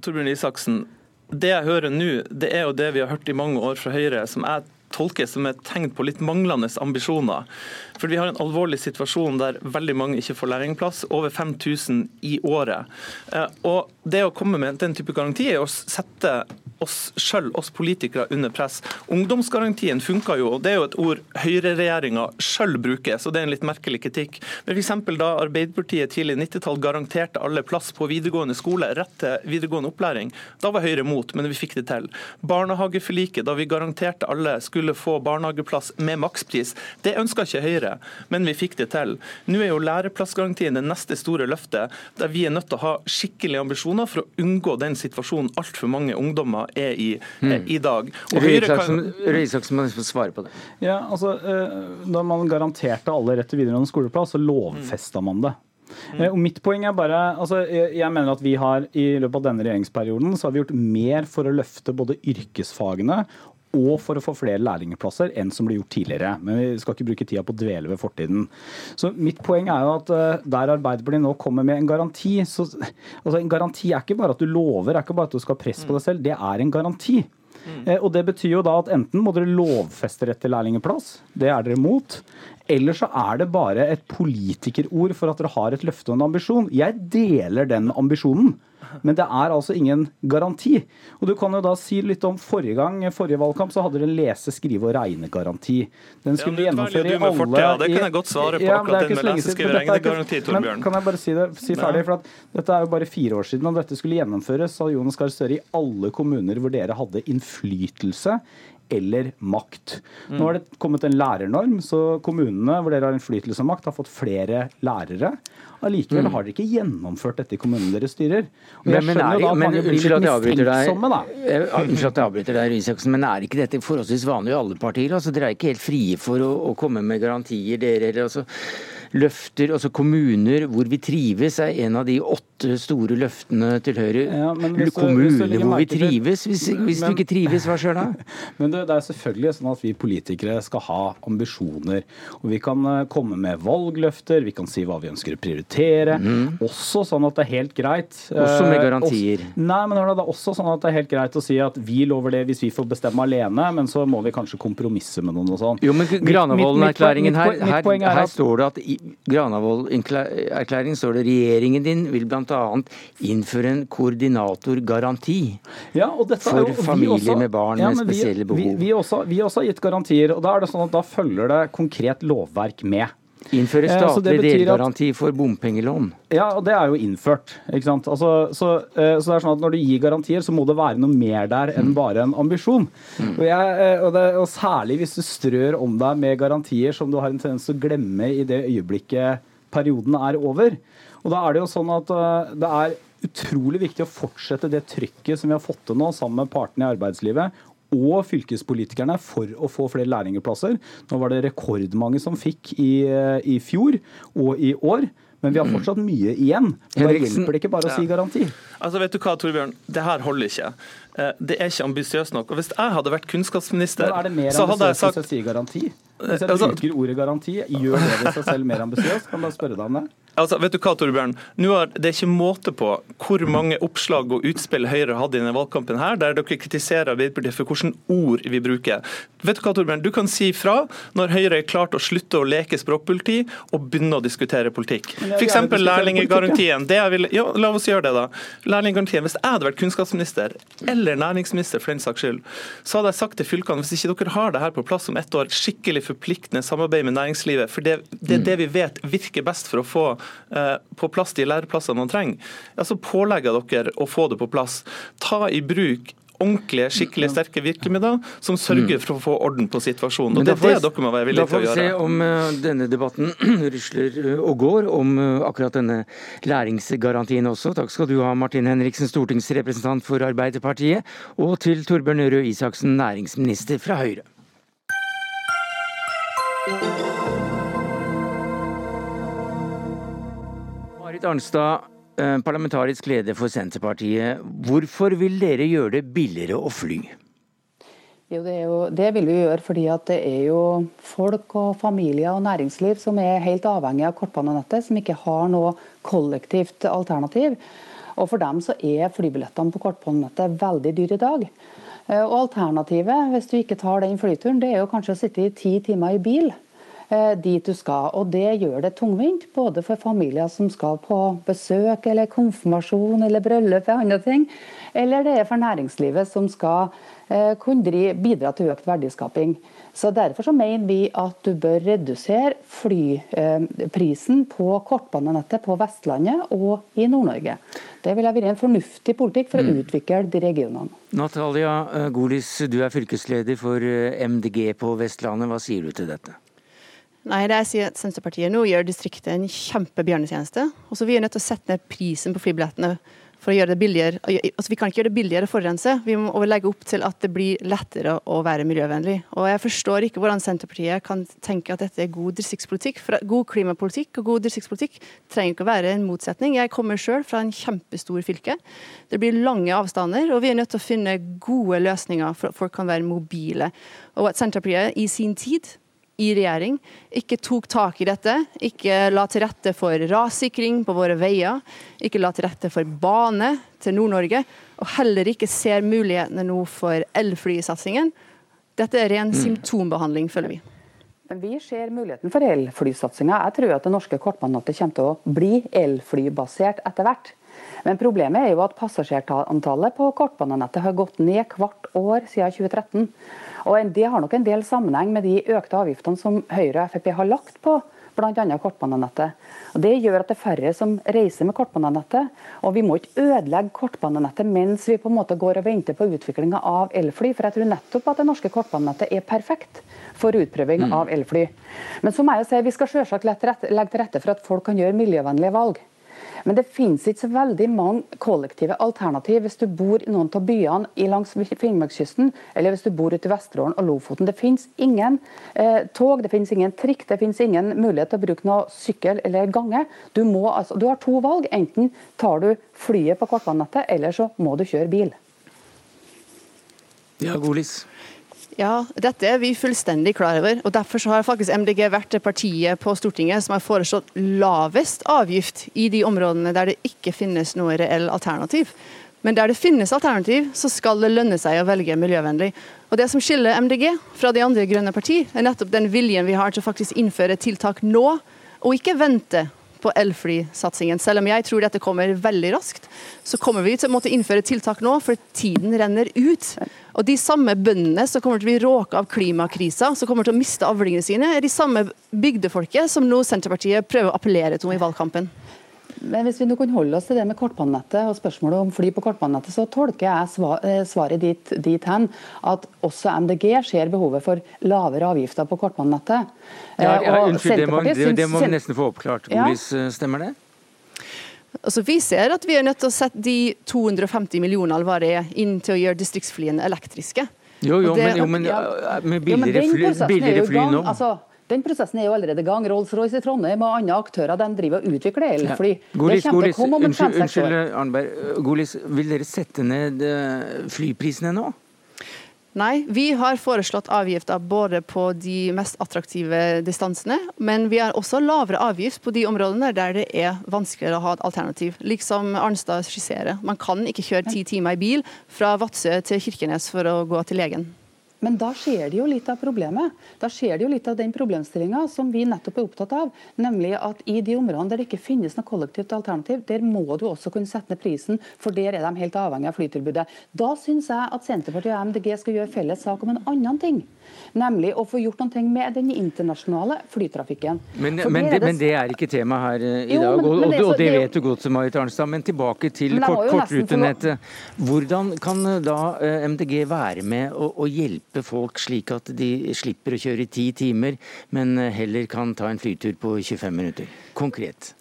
Torbjørn Isaksen, det jeg hører nå, det er jo det vi har hørt i mange år fra Høyre, som jeg tolker som et tegn på litt manglende ambisjoner. For Vi har en alvorlig situasjon der veldig mange ikke får lærlingplass, over 5000 i året. Eh, og Det å komme med den type garanti er å sette oss selv, oss politikere, under press. Ungdomsgarantien funka jo, og det er jo et ord høyreregjeringa sjøl bruker, så det er en litt merkelig kritikk. Men f.eks. da Arbeiderpartiet tidlig 90-tall garanterte alle plass på videregående skole, rett til videregående opplæring, da var Høyre mot, men vi fikk det til. Barnehageforliket, da vi garanterte alle skulle få barnehageplass med makspris, det ønska ikke Høyre men vi fikk det til. Nå er jo læreplassgarantien det neste store løftet, der vi er nødt til å ha skikkelige ambisjoner for å unngå den situasjonen altfor mange ungdommer er i mm. i dag. Røe Isaksen må svare på det. Ja, altså, eh, Da man garanterte alle rett til videregående skoleplass, så lovfesta man det. Mm. Og mitt poeng er bare, altså, jeg mener at vi har I løpet av denne regjeringsperioden så har vi gjort mer for å løfte både yrkesfagene og for å få flere lærlingplasser enn som ble gjort tidligere. Men vi skal ikke bruke tida på å dvele ved fortiden. Så Mitt poeng er jo at eh, der Arbeiderpartiet nå kommer med en garanti så, altså En garanti er ikke bare at du lover, er ikke bare at du skal ha press på deg selv. Det er en garanti. Mm. Og Det betyr jo da at enten må dere lovfeste rett til lærlingplass, det er dere mot. Eller så er det bare et politikerord for at dere har et løfte og en ambisjon. Jeg deler den ambisjonen. Men det er altså ingen garanti. Og du kan jo da si litt om Forrige gang, forrige valgkamp så hadde dere lese-, skrive- og regnegaranti. Den skulle ja, gjennomføre i alle fort, ja, Det kan jeg godt svare på, ja, akkurat den med lese-, skrive- og regnegaranti, Torbjørn. Men kan jeg bare si, det, si ferdig, for at Dette er jo bare fire år siden, og dette skulle gjennomføres, sa Jonas Gahr Støre, i alle kommuner hvor dere hadde innflytelse eller makt. Mm. Nå har det kommet en lærernorm, så kommunene hvor dere har innflytelse og makt, har fått flere lærere. Allikevel mm. har dere ikke gjennomført dette i kommunen dere styrer. Og jeg men, skjønner jo da at mange blir litt mistenksomme, da. Unnskyld at jeg avbryter deg, Rysaksen, men er ikke dette forholdsvis vanlig i alle partier? Altså, dere er ikke helt frie for å, å komme med garantier, dere? heller. altså løfter, altså kommuner hvor vi trives, er en av de åtte store løftene til Høyre. Ja, hvis, kommuner hvis hvor vi trives. Hvis, hvis men, du ikke trives, hva skjer da? [LAUGHS] Men det, det, er selvfølgelig sånn at vi politikere skal ha ambisjoner. Og vi kan eh, komme med valgløfter, vi kan si hva vi ønsker å prioritere. Mm. Også sånn at det er helt greit. Også med eh, garantier. Også, nei, men det er også sånn at det er helt greit å si at vi lover det hvis vi får bestemme alene, men så må vi kanskje kompromisse med noen og sånn. Jo, men Granavolden-erklæringen her, her, her, står det at i Granavolden-erklæringen står det regjeringen din vil bl.a. innføre en koordinatorgaranti ja, for familier også, med barn ja, med spesielle behov. Vi, vi, også, vi også har gitt garantier, og da er det sånn at da følger det konkret lovverk med. Innføre eh, statlig delgaranti for bompengelån. Ja, og det er jo innført. ikke sant? Altså, så, eh, så, det er sånn at Når du gir garantier, så må det være noe mer der enn mm. bare en ambisjon. Mm. Og, jeg, eh, og, det, og, Særlig hvis du strør om deg med garantier som du har en tendens til å glemme i det øyeblikket perioden er over. Og da er det jo sånn at det er utrolig viktig å fortsette det trykket som vi har fått til nå sammen med partene i arbeidslivet, og fylkespolitikerne for å få flere lærlingplasser. Nå var det rekordmange som fikk i, i fjor og i år. Men vi har fortsatt mye igjen. Da hjelper det ikke bare å si garanti. Altså vet du hva, Torbjørn? Det her holder ikke. Eh, det er ikke ambisiøst nok. Og Hvis jeg hadde vært kunnskapsminister, er så hadde jeg sagt garanti? Hvis jeg altså, bruker ordet garanti, gjør det ved seg selv mer ambisiøst? Kan bare spørre deg om det? Altså, vet du hva, Torbjørn? Nå er det ikke måte på hvor mange oppslag og utspill Høyre hadde i denne valgkampen her, der dere kritiserer Arbeiderpartiet for hvilke ord vi bruker. Vet Du hva, Torbjørn? Du kan si fra når Høyre er klart å slutte å leke språkpoliti og begynne å diskutere politikk. F.eks. lærlinggarantien. Ja, la oss gjøre det, da. Lærlinggarantien. Hvis jeg hadde vært kunnskapsminister, eller næringsminister for den saks skyld, så hadde jeg sagt til fylkene hvis ikke dere har det her på plass om ett år, skikkelig forpliktende samarbeid med næringslivet, for det, det er det vi vet virker best for å få Eh, på plass de læreplassene man trenger, ja, så pålegger dere å få det på plass. Ta i bruk ordentlige, skikkelig sterke virkemidler som sørger for å få orden på situasjonen. Og Det er det dere må være villige til å gjøre. Da får vi se om eh, denne debatten [CLEARS THROAT] rusler eh, og går om akkurat denne læringsgarantien også. Takk skal du ha, Martin Henriksen, stortingsrepresentant for Arbeiderpartiet, og til Torbjørn Røe Isaksen, næringsminister fra Høyre. Marit Arnstad, eh, parlamentarisk leder for Senterpartiet. Hvorfor vil dere gjøre det billigere å fly? Jo, det, jo, det, vil vi gjøre fordi det er jo folk og familier og næringsliv som er helt avhengig av kortbanenettet, som ikke har noe kollektivt alternativ. Og For dem så er flybillettene på kortbanenettet veldig dyre i dag. Eh, og Alternativet hvis du ikke tar den flyturen, det er jo kanskje å sitte i ti timer i bil Eh, dit du skal. Og Det gjør det tungvint, både for familier som skal på besøk eller konfirmasjon eller bryllup eller andre ting, eller det er for næringslivet som skal eh, kunne bidra til økt verdiskaping. Så Derfor så mener vi at du bør redusere flyprisen på kortbanenettet på Vestlandet og i Nord-Norge. Det vil ha vært en fornuftig politikk for å mm. utvikle de regionene. Natalia eh, Golis, du er fylkesleder for MDG på Vestlandet. Hva sier du til dette? Nei, det jeg sier at Senterpartiet nå gjør distriktet en kjempebjørnetjeneste. Og så Vi er nødt til å sette ned prisen på flybillettene for å gjøre det billigere. Altså, vi kan ikke gjøre det billigere å forurense, vi må legge opp til at det blir lettere å være miljøvennlig. Og Jeg forstår ikke hvordan Senterpartiet kan tenke at dette er god distriktspolitikk. God klimapolitikk og god distriktspolitikk trenger ikke å være en motsetning. Jeg kommer sjøl fra en kjempestor fylke. Det blir lange avstander, og vi er nødt til å finne gode løsninger for at folk kan være mobile. Og at Senterpartiet i sin tid i regjering ikke tok tak i dette, ikke la til rette for rassikring på våre veier, ikke la til rette for bane til Nord-Norge, og heller ikke ser mulighetene nå for elflysatsingen. Dette er ren mm. symptombehandling, føler vi. Men Vi ser muligheten for elflysatsinga. Jeg tror at det norske kortbanenettet kommer til å bli elflybasert etter hvert. Men problemet er jo at passasjerantallet på kortbanenettet har gått ned hvert år siden 2013. Og Det har nok en del sammenheng med de økte avgiftene som Høyre og Frp har lagt på bl.a. kortbanenettet. Og Det gjør at det er færre som reiser med kortbanenettet. Og vi må ikke ødelegge kortbanenettet mens vi på en måte går og venter på utviklinga av elfly. For jeg tror nettopp at det norske kortbanenettet er perfekt for utprøving mm. av elfly. Men så må jeg si vi skal selvsagt legge til rette for at folk kan gjøre miljøvennlige valg. Men det finnes ikke så veldig mange kollektive alternativ hvis du bor i noen av byene langs Finnmarkskysten, eller hvis du bor ute i Vesterålen og Lofoten. Det finnes ingen eh, tog, det finnes ingen trikk, det finnes ingen mulighet til å bruke noe sykkel eller gange. Du, må, altså, du har to valg. Enten tar du flyet på kortbanenettet, eller så må du kjøre bil. Ja, Golis. Ja, dette er vi fullstendig klar over. og Derfor har faktisk MDG vært det partiet på Stortinget som har foreslått lavest avgift i de områdene der det ikke finnes noe reell alternativ. Men der det finnes alternativ, så skal det lønne seg å velge miljøvennlig. Og Det som skiller MDG fra de andre grønne partier, er nettopp den viljen vi har til å faktisk innføre tiltak nå, og ikke vente på elflysatsingen. Selv om jeg tror dette kommer veldig raskt, så kommer vi til å måtte innføre tiltak nå, for tiden renner ut. Og De samme bøndene som kommer til å bli råka av klimakrisa, som kommer til å miste avlingene sine, er de samme bygdefolket som nå Senterpartiet prøver å appellere til i valgkampen. Men Hvis vi nå kunne holde oss til det med kortbanenettet og spørsmålet om fly på kortbanenettet, så tolker jeg eh, svaret dit, dit hen at også MDG ser behovet for lavere avgifter på kortbanenettet. Ja, ja, eh, unnskyld, det må, det, det må vi nesten få oppklart. Olis, ja. Eh, stemmer det? Altså, vi ser at vi er nødt til å sette de 250 millionene eller det inn til å gjøre distriktsflyene elektriske. Jo, jo, det, men, jo, men ja, med billigere, fly, billigere fly nå. Altså, den prosessen er jo allerede i gang. Rolls-Royce i Trondheim og andre aktører de driver og utvikler elfly. Ja. Golis, Golis, unnskyld, unnskyld Arnberg. Golis, vil dere sette ned eh, flyprisene nå? Nei, vi har foreslått avgifter både på de mest attraktive distansene, men vi har også lavere avgift på de områdene der det er vanskeligere å ha et alternativ. Liksom Arnstad skisserer. Man kan ikke kjøre ti timer i bil fra Vadsø til Kirkenes for å gå til legen. Men da skjer det jo litt av problemet. Da skjer det jo litt av den problemstillinga som vi nettopp er opptatt av. Nemlig at i de områdene der det ikke finnes noe kollektivt alternativ, der må du også kunne sette ned prisen, for der er de helt avhengig av flytilbudet. Da syns jeg at Senterpartiet og MDG skal gjøre felles sak om en annen ting. Nemlig å få gjort noe med den internasjonale flytrafikken. Men, men, det, men det, er ikke tema her eh, i jo, dag, men, og, men og, det, og det det, vet du godt, Marit Arnstad. Men tilbake til kort, kortrutenettet. Hvordan kan eh, da eh, MDG være med å, å hjelpe folk slik at de slipper å kjøre i ti timer, men heller kan ta en flytur på 25 minutter? Konkret.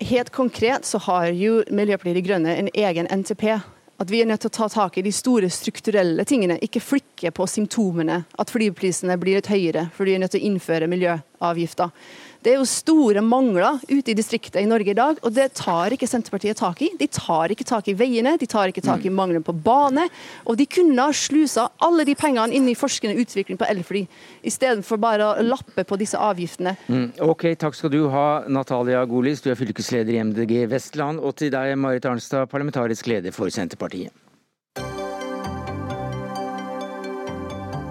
Helt konkret så har jo Miljøpartiet De Grønne en egen NTP at vi er nødt til å ta tak i de store strukturelle tingene, ikke flikke på symptomene. At flyprisene blir litt høyere fordi vi er nødt til å innføre miljøavgifter. Det er jo store mangler ute i distriktet i Norge i dag, og det tar ikke Senterpartiet tak i. De tar ikke tak i veiene, de tar ikke tak i mangelen på bane. Og de kunne ha slusa alle de pengene inn i forskende utvikling på elfly, istedenfor bare å lappe på disse avgiftene. Mm, ok, takk skal du ha, Natalia Golis, du er fylkesleder i MDG Vestland. Og til deg, Marit Arnstad, parlamentarisk leder for Senterpartiet.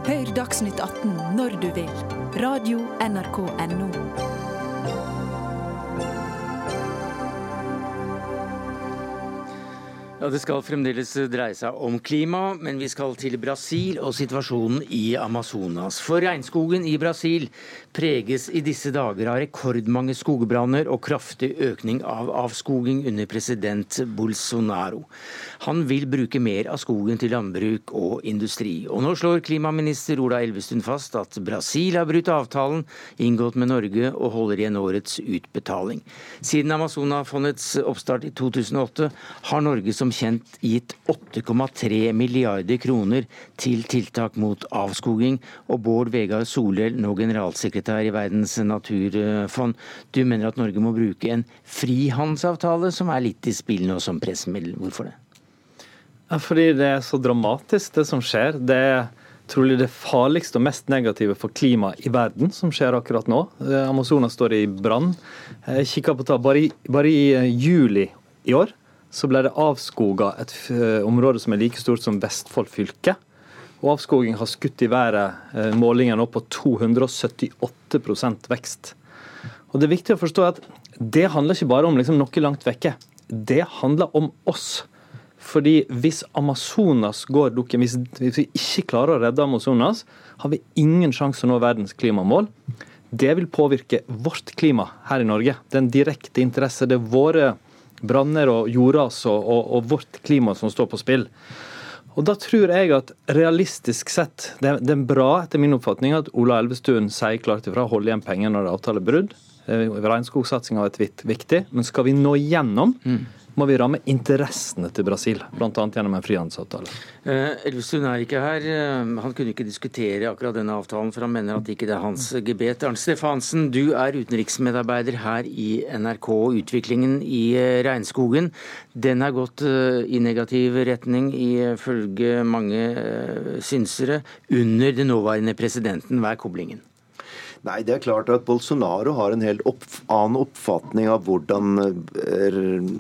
Hør Dagsnytt 18 når du vil. Radio NRK NO. Ja, Det skal fremdeles dreie seg om klima, men vi skal til Brasil og situasjonen i Amazonas. For regnskogen i Brasil preges i disse dager av rekordmange skogbranner og kraftig økning av avskoging under president Bolsonaro. Han vil bruke mer av skogen til landbruk og industri. Og nå slår klimaminister Ola Elvestuen fast at Brasil har brutt avtalen inngått med Norge og holder igjen årets utbetaling. Siden Amazonafondets oppstart i 2008 har Norge som kjent gitt 8,3 milliarder kroner til tiltak mot avskoging. Og Bård Vegar Solhjell, nå generalsekretær i Verdens naturfond, du mener at Norge må bruke en frihandelsavtale, som er litt i spill nå som pressemiddel. Hvorfor det? Ja, fordi det er så dramatisk, det som skjer. Det er trolig det farligste og mest negative for klimaet i verden som skjer akkurat nå. Amazonas står i brann. Bare i, bare i eh, juli i år så ble det avskoga et eh, område som er like stort som Vestfold fylke. Og avskoging har skutt i været. Eh, Målingen nå på 278% vekst. Og Det er viktig å forstå at det handler ikke bare om liksom noe langt vekke. Det handler om oss. Fordi hvis Amazonas går dukken, hvis vi ikke klarer å redde Amazonas, har vi ingen sjanse å nå verdens klimamål. Det vil påvirke vårt klima her i Norge. Det er en direkte interesse. Det er våre branner og jordras og, og, og, vårt klima som står på spill. Og Da tror jeg at realistisk sett, det, det er bra etter min oppfatning at Ola Elvestuen sier klart ifra å holde igjen penger når det er avtalebrudd. Regnskogsatsinga har vært viktig, men skal vi nå gjennom, mm må vi ramme interessene til Brasil, bl.a. gjennom en frihandelsavtale. Eh, Elvestuen er ikke her. Eh, han kunne ikke diskutere akkurat denne avtalen, for han mener at ikke det er hans gebet. Arnt Stefansen, du er utenriksmedarbeider her i NRK. Utviklingen i eh, regnskogen den har gått i negativ retning, ifølge mange synsere, under den nåværende presidenten. Hva er koblingen? Nei, det er klart at Bolsonaro har en helt opp, annen oppfatning av hvordan eh,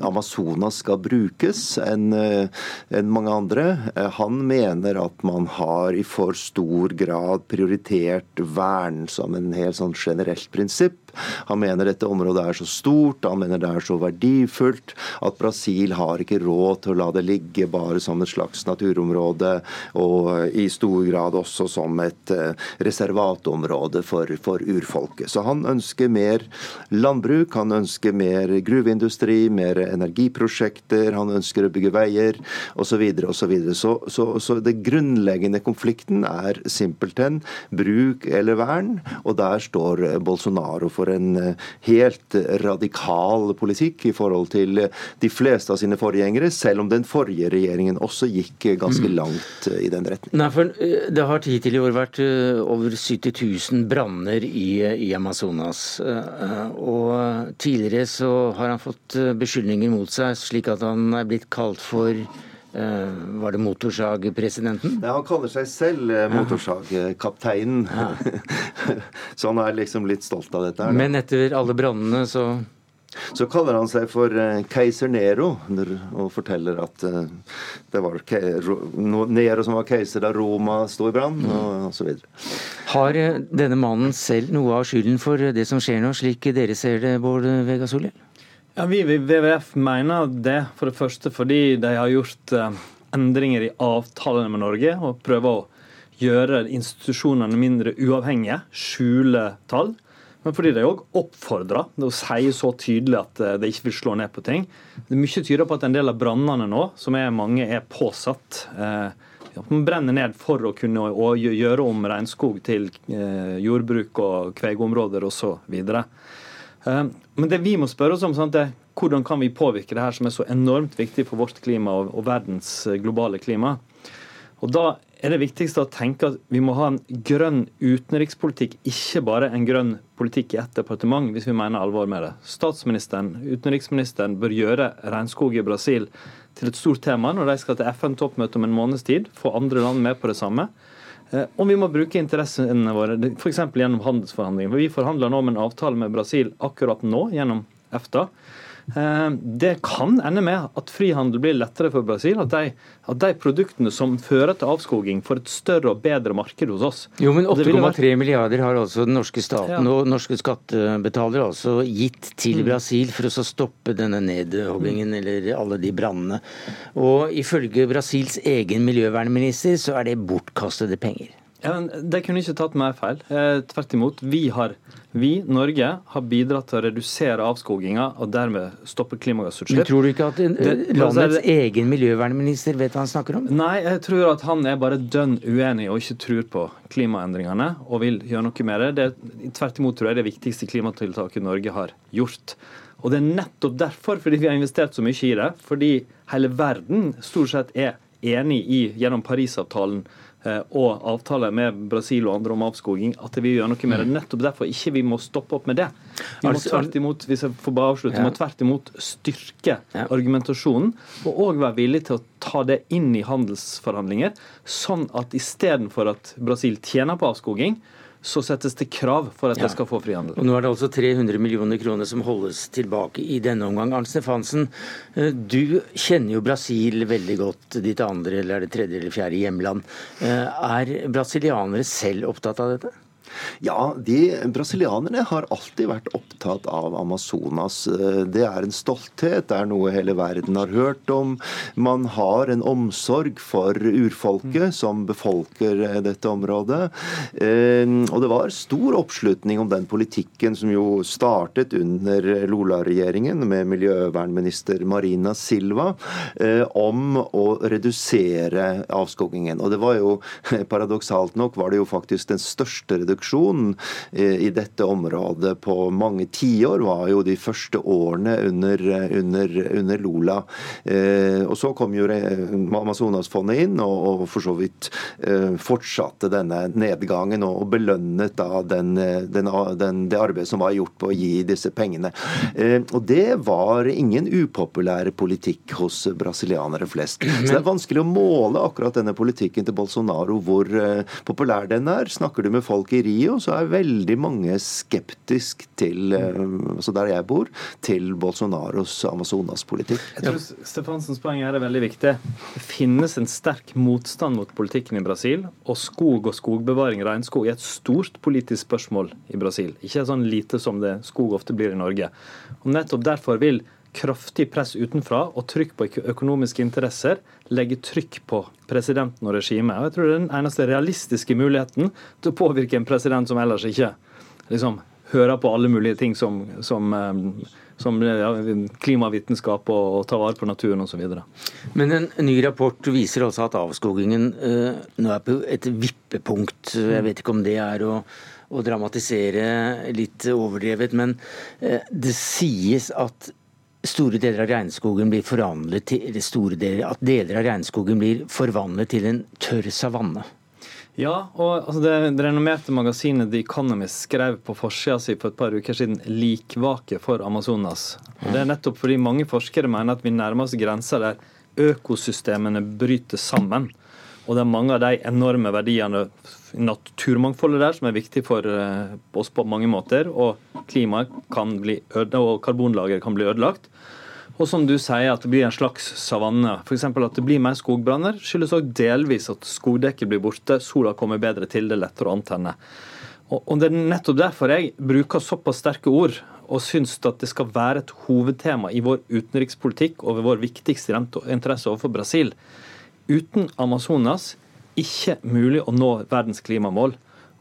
Amazonas skal brukes enn eh, en mange andre. Eh, han mener at man har i for stor grad prioritert vern som en helt sånn generelt prinsipp. Han mener dette området er så stort, han mener det er så verdifullt at Brasil har ikke råd til å la det ligge bare som et slags naturområde, og i stor grad også som et reservatområde for, for urfolket. Så han ønsker mer landbruk, han ønsker mer gruveindustri, mer energiprosjekter, han ønsker å bygge veier osv. osv. Så, så, så det grunnleggende konflikten er simpelthen bruk eller vern, og der står Bolsonaro for en helt radikal politikk i forhold til de fleste av sine forgjengere, selv om den forrige regjeringen også gikk ganske mm. langt i den retningen. Nei, for Det har hittil i år vært over 70 000 branner i, i, Amazonas. Eh, og tidligere så har han fått eh, beskyldninger mot seg, slik at han er blitt kalt for var det motorsagpresidenten? Ja, han kaller seg selv uh, motorsagkapteinen. Ja. [LAUGHS] så han er liksom litt stolt av dette. her. Men etter alle brannene så så kaller han seg for uh, keiser Nero og forteller at det var Nero som var keiser da Roma sto i brann, mm. og osv. Har denne mannen selv noe av skylden for det som skjer nå, slik dere ser det, Bård Vegar Solhjell? Ja, Vi i WWF mener det, for det første fordi de har gjort eh, endringer i avtalene med Norge og prøver å gjøre institusjonene mindre uavhengige, skjule tall. Men fordi de òg oppfordrer og sier så tydelig at eh, de ikke vil slå ned på ting. Det er Mye tyder på at en del av brannene nå, som er mange er påsatt, De man brenner ned for å kunne gjøre om regnskog til jordbruk og kvegeområder osv. Eh, men det vi må spørre oss om, sant, er hvordan kan vi påvirke det her som er så enormt viktig for vårt klima og, og verdens eh, globale klima. Og Da er det viktigste å tenke at vi må ha en grønn utenrikspolitikk, ikke bare en grønn politikk i ett departement, hvis vi mener alvor med det. Statsministeren, utenriksministeren bør gjøre regnskog i Brasil til et stort tema når de skal til FN-toppmøte om en måneds tid, få andre land med på det samme. Eh, og vi må bruke interessene våre, f.eks. gjennom handelsforhandlinger. For Vi forhandler nå om en avtale med Brasil akkurat nå gjennom EFTA. Eh, det kan ende med at frihandel blir lettere for Brasil. At de, at de, produktene som fører til avskoging, får et større og bedre marked hos oss. Jo, men 8,3 vært... milliarder har altså den norske staten ja. og norske skattebetalere altså gitt til mm. Brasil for å stoppe denne nedhoggingen mm. eller alle de brannene. Og ifølge Brasils egen miljøvernminister så er det bortkastede penger. Ja, De kunne ikke tatt mer feil. Eh, tvert imot. Vi, har, vi, Norge, har bidratt til å redusere avskoginga og dermed stoppe klimagassutslipp. Men Tror du ikke at det, landets det, egen miljøvernminister vet hva han snakker om? Nei, jeg tror at han er bare dønn uenig og ikke tror på klimaendringene og vil gjøre noe med det. det tvert imot tror jeg det viktigste klimatiltaket Norge har gjort. Og det er nettopp derfor, fordi vi har investert så mye i det, fordi hele verden stort sett er enig i, gjennom Parisavtalen, Eh, og avtaler med Brasil og andre om avskoging, at vi gjør noe med det. Mm. Nettopp derfor ikke vi må stoppe opp med det. Vi må tvert imot hvis jeg får bare avslutte, må tvert imot styrke argumentasjonen, og òg være villig til å ta det inn i handelsforhandlinger, sånn at istedenfor at Brasil tjener på avskoging, så settes det krav for at ja. det skal få frihandel. Og Nå er det altså 300 millioner kroner som holdes tilbake i denne omgang. Arnt Stefansen, eh, du kjenner jo Brasil veldig godt, ditt andre eller er det tredje eller fjerde hjemland. Eh, er brasilianere selv opptatt av dette? Ja, de brasilianerne har alltid vært opptatt av Amazonas. Det er en stolthet, det er noe hele verden har hørt om. Man har en omsorg for urfolket som befolker dette området. Eh, og det var stor oppslutning om den politikken som jo startet under Lola-regjeringen med miljøvernminister Marina Silva, eh, om å redusere avskogingen. Og det var jo [LAUGHS] paradoksalt nok var det jo faktisk den største reduksjonen produksjon eh, i dette området på mange tiår, var jo de første årene under, under, under Lola. Eh, og så kom jo Amazonasfondet inn og, og for så vidt eh, fortsatte denne nedgangen og, belønnet da den, den, den, det arbeidet som var gjort på å gi disse pengene. Og det var ingen upopulær politikk hos brasilianere flest. Så det er vanskelig å måle akkurat denne politikken til Bolsonaro, hvor populær den er. Snakker du med folk i Rio så er veldig mange skeptisk til, eh, altså der jeg bor, til Bolsonaros Amazonas-politikk. Jeg tror Stefansens poeng er veldig viktig. Det finnes en sterk motstand mot politikken i Brasil, og skog og skogbevaring, regnskog, er et stort politisk spørsmål i Brasil. Ikke sånn lite som det skog ofte blir i Norge. Og nettopp derfor vil kraftig press utenfra og trykk på økonomiske interesser legge trykk på presidenten og regimet. Og jeg tror det er den eneste realistiske muligheten til å påvirke en president som ellers ikke liksom, hører på alle mulige ting som, som, eh, som ja, klimavitenskap og, og ta vare på naturen osv. Men en ny rapport viser også at avskogingen eh, nå er på et vippepunkt. Jeg vet ikke om det er å å dramatisere litt overdrevet, men uh, det sies at store deler av regnskogen blir forvandlet til deler, at deler av regnskogen blir forvandlet til en tørr savanne. Ja, og altså det, det, renommerte magasinet The Economist skrev på forsida si for et par uker siden 'likvake for Amazonas'. Og Det er nettopp fordi mange forskere mener at vi nærmer oss grensa der økosystemene bryter sammen. Og det er mange av de enorme verdiene i naturmangfoldet der som er viktig for eh, oss på mange måter. Og klimaet kan bli ødelagt, og karbonlageret kan bli ødelagt. Og som du sier, at det blir en slags savanne. F.eks. at det blir mer skogbranner, skyldes også delvis at skogdekket blir borte, sola kommer bedre til, det er lettere å antenne. Og Det er nettopp derfor jeg bruker såpass sterke ord og syns at det skal være et hovedtema i vår utenrikspolitikk og ved vår viktigste interesse overfor Brasil. Uten Amazonas ikke mulig å nå verdens klimamål.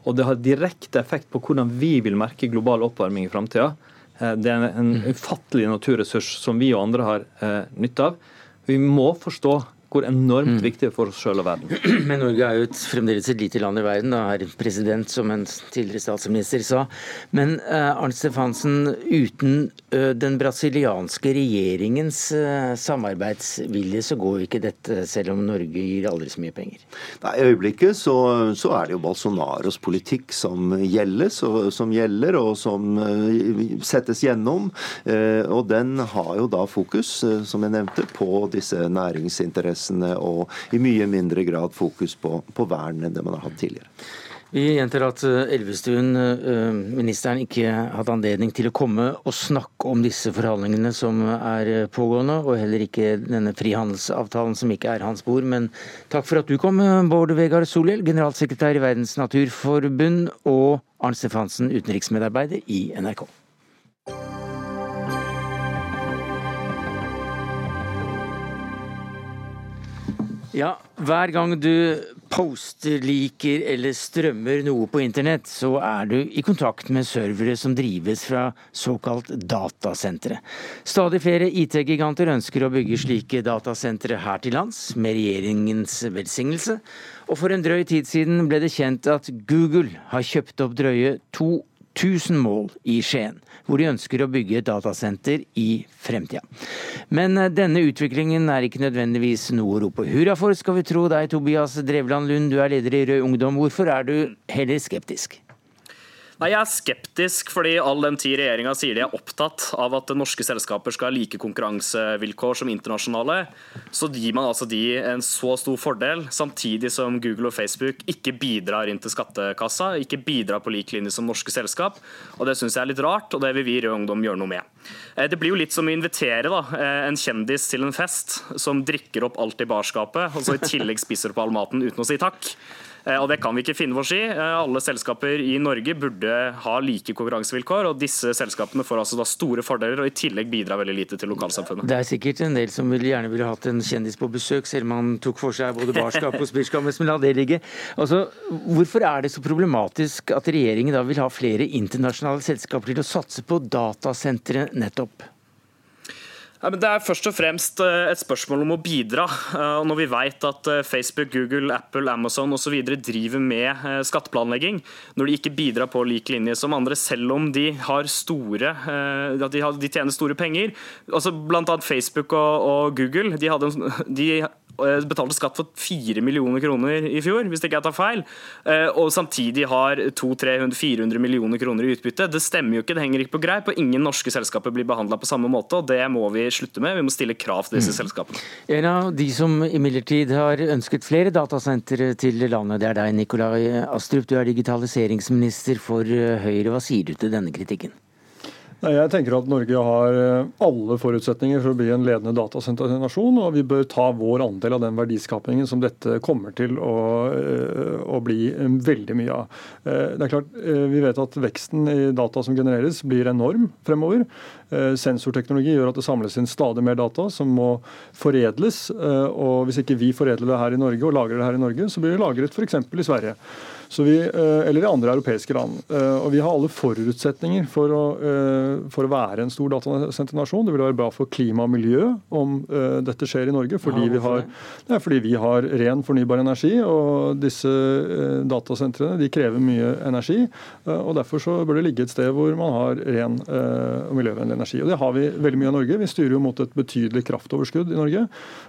Og det har direkte effekt på hvordan vi vil merke global oppvarming i framtida. Eh, det er en ufattelig naturressurs som vi og andre har eh, nytte av. Vi må forstå hvor enormt mm. viktig for oss sjøl og verden. [CLEARS THROAT] Men Norge er jo et, fremdeles et lite land i verden, og er president, som en tidligere statsminister sa. Men uh, Arnt Stefansen, uten uh, den brasilianske regjeringens uh, samarbeidsvilje, så går jo ikke dette, selv om Norge gir aldri så mye penger? Nei, I øyeblikket så, så er det jo Bolsonaros politikk som gjelder, så, som gjelder og som settes gjennom. og den har jo da fokus, som jeg nevnte, på disse næringsinteressene interessene og i mye mindre grad fokus på, på vern enn det man har hatt tidligere. Vi gjentar at eh, Elvestuen, eh, ministeren, ikke hadde anledning til å komme og snakke om disse forhandlingene som er eh, pågående, og heller ikke denne frihandelsavtalen som ikke er hans bord. Men takk for at du kom, Bård Vegar Solhjell, generalsekretær i Verdens naturforbund, og Arnt Stefansen, utenriksmedarbeider i NRK. Ja, hver gang du poster, liker eller strømmer noe på internett, så er du i kontakt med servere som drives fra såkalt datasentre. Stadig flere IT-giganter ønsker å bygge slike datasentre her til lands, med regjeringens velsignelse. Og for en drøy tid siden ble det kjent at Google har kjøpt opp drøye to 1000 mål i Skien, hvor de ønsker å bygge et datasenter i fremtida. Men eh, denne utviklingen er ikke nødvendigvis noe å rope hurra for, skal vi tro deg, Tobias Drevland Lund, du er leder i Rød Ungdom. Hvorfor er du heller skeptisk? Nei, Jeg er skeptisk fordi all den tid regjeringa sier de er opptatt av at norske selskaper skal ha like konkurransevilkår som internasjonale, så gir man altså de en så stor fordel, samtidig som Google og Facebook ikke bidrar inn til skattekassa, ikke bidrar på lik linje som norske selskap. og Det syns jeg er litt rart, og det vil vi i Rød Ungdom gjøre noe med. Eh, det blir jo litt som å invitere da, eh, en kjendis til en fest som drikker opp alt i barskapet, og så i tillegg spiser opp all maten uten å si takk. Eh, og Det kan vi ikke finne oss i. Eh, alle selskaper i Norge burde ha like konkurransevilkår, og disse selskapene får altså da store fordeler og i tillegg bidrar veldig lite til lokalsamfunnet. Det er sikkert en del som gjerne ville hatt en kjendis på besøk, selv om han tok for seg både barskap og spirskap, men la det ligge. Altså, hvorfor er det så problematisk at regjeringen da vil ha flere internasjonale selskaper til å satse på datasentre nettopp? Det er først og fremst eh, et spørsmål om å bidra. Eh, når vi vet at eh, Facebook, Google, Apple, Amazon osv. driver med skatteplanlegging, når de ikke bidrar på lik linje som andre, selv om de har store de, tjener store penger. Altså, blant annet Facebook og, og Google de, hadde, de betalte skatt for 4 millioner kroner i fjor, hvis ikke jeg tar feil, eh, og samtidig har 200-400 millioner kroner i utbytte. Det stemmer jo ikke, det henger ikke på greip, og ingen norske selskaper blir behandla på samme måte. og Det må vi slutte med. Vi må stille krav til disse mm. selskapene. En av de som imidlertid har ønsket flere datasentre til landet, det er deg, Nikolai Astrup. Du er digitaliseringsminister for Høyre. Hva sier du til denne kritikken? Jeg tenker at Norge har eh, alle forutsetninger for å bli en ledende datasenternasjon, og vi bør ta vår andel av den verdiskapingen som dette kommer til å, eh, å bli eh, veldig mye av. Det er klart, Vi vet at veksten i data som genereres blir enorm fremover. Sensorteknologi gjør at det samles inn stadig mer data som må foredles. og Hvis ikke vi foredler det her i Norge og lagrer det her i Norge, så blir det lagret f.eks. i Sverige. Vi, eh, eller i andre europeiske land. Eh, og Vi har alle forutsetninger for å, eh, for å være en stor datasenternasjon. Det vil være bra for klima og miljø om dette skjer i Norge, fordi, vi har, fordi vi har ren fornybar energi. og Disse datasentrene de krever mye energi. og Derfor så bør det ligge et sted hvor man har ren og miljøvennlig energi. og Det har vi veldig mye i Norge. Vi styrer jo mot et betydelig kraftoverskudd i Norge.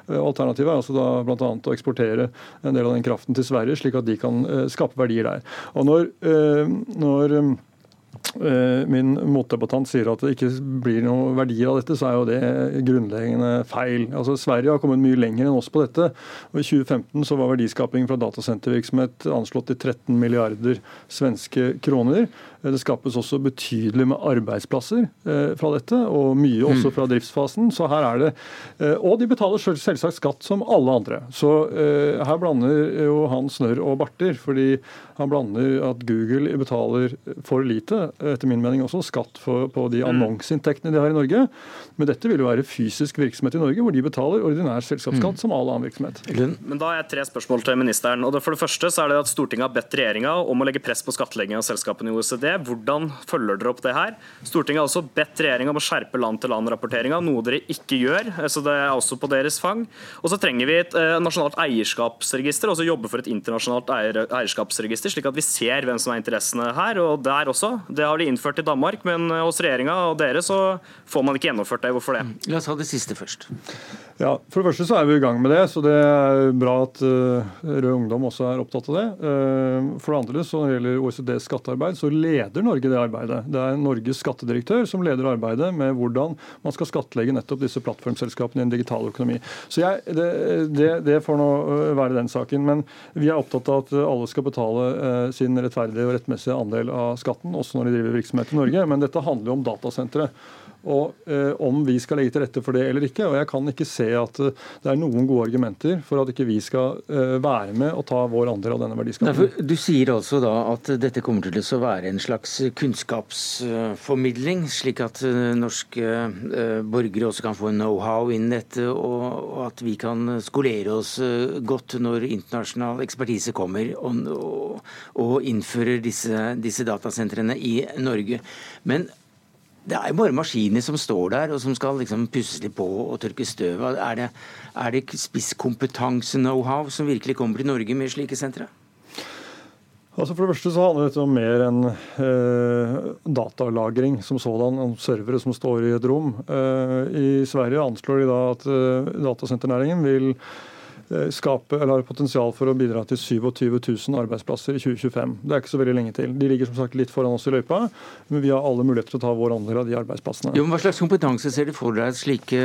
Alternativet er altså da bl.a. å eksportere en del av den kraften til Sverige, slik at de kan skape verdier verdier der. Og når, eh, når Eh, min motdebattant sier at det ikke blir noen verdier av dette, så er jo det grunnleggende feil. Altså Sverige har kommet mye lenger enn oss på dette. og I 2015 så var verdiskapingen fra datasentervirksomhet anslått til 13 milliarder svenske kroner. Eh, det skapes også betydelig med arbeidsplasser eh, fra dette, og mye også mm. fra driftsfasen. Så her er det, eh, Og de betaler selvsagt skatt som alle andre. Så her blander jo han snørr og barter. fordi han blander at Google betaler for lite, etter min mening også, skatt for, på de mm. annonseinntektene de har i Norge. Men dette vil jo være fysisk virksomhet i Norge, hvor de betaler ordinær selskapsskatt mm. som all annen virksomhet. Men Da har jeg tre spørsmål til ministeren. og For det første så er det at Stortinget har bedt regjeringa om å legge press på skattlegging av selskapene i OECD. Hvordan følger dere opp det her? Stortinget har også bedt regjeringa om å skjerpe land-til-land-rapporteringa, noe dere ikke gjør. så Det er også på deres fang. Og så trenger vi et eh, nasjonalt eierskapsregister, altså jobbe for et internasjonalt eierskapsregister, slik at vi ser hvem som er interessene her. og der også. Det har de innført i Danmark, men eh, hos regjeringa og dere så får man ikke gjennomført det. Hvorfor det? La oss ha det siste først. Ja, For det første så er vi i gang med det, så det er bra at uh, Rød Ungdom også er opptatt av det. Uh, for det andre, så når det gjelder OECDs skattearbeid, så leder Norge det arbeidet. Det er Norges skattedirektør som leder arbeidet med hvordan man skal skattlegge nettopp disse plattformselskapene i en digital økonomi. Så jeg, det, det, det, får nå øh, være den saken. Men vi er opptatt av at alle skal betale uh, sin rettferdige og rettmessige andel av skatten, også når de driver virksomhet i Norge. Men dette handler jo om datasentre og eh, om vi skal legge til rette for det eller ikke. Og jeg kan ikke se at uh, det er noen gode argumenter for at ikke vi skal uh, være med og ta vår andel av denne verdiskapingen. Du sier altså da at dette kommer til å være en slags kunnskapsformidling, slik at eh, norske uh, borgere også kan få know-how innen dette, og, og, at vi kan skolere oss eh, godt når internasjonal ekspertise kommer og, og, og innfører disse, disse datasentrene i Norge. Men det er jo bare maskiner som står der og som skal liksom pusse litt på og tørke støv av. Er det, er det spisskompetanse-know-how som virkelig kommer til Norge med slike sentre? Altså For det første så handler dette om mer enn eh, datalagring som sådan, om servere som står i et rom. Eh, I Sverige anslår de da at eh, datasenternæringen vil skape, eller har potensial for å bidra til 27 000 arbeidsplasser i 2025. Det er ikke så veldig lenge til. De ligger som sagt litt foran oss i løypa, men vi har alle muligheter til å ta vår andel av de arbeidsplassene. Jo, men Hva slags kompetanse ser du for deg slike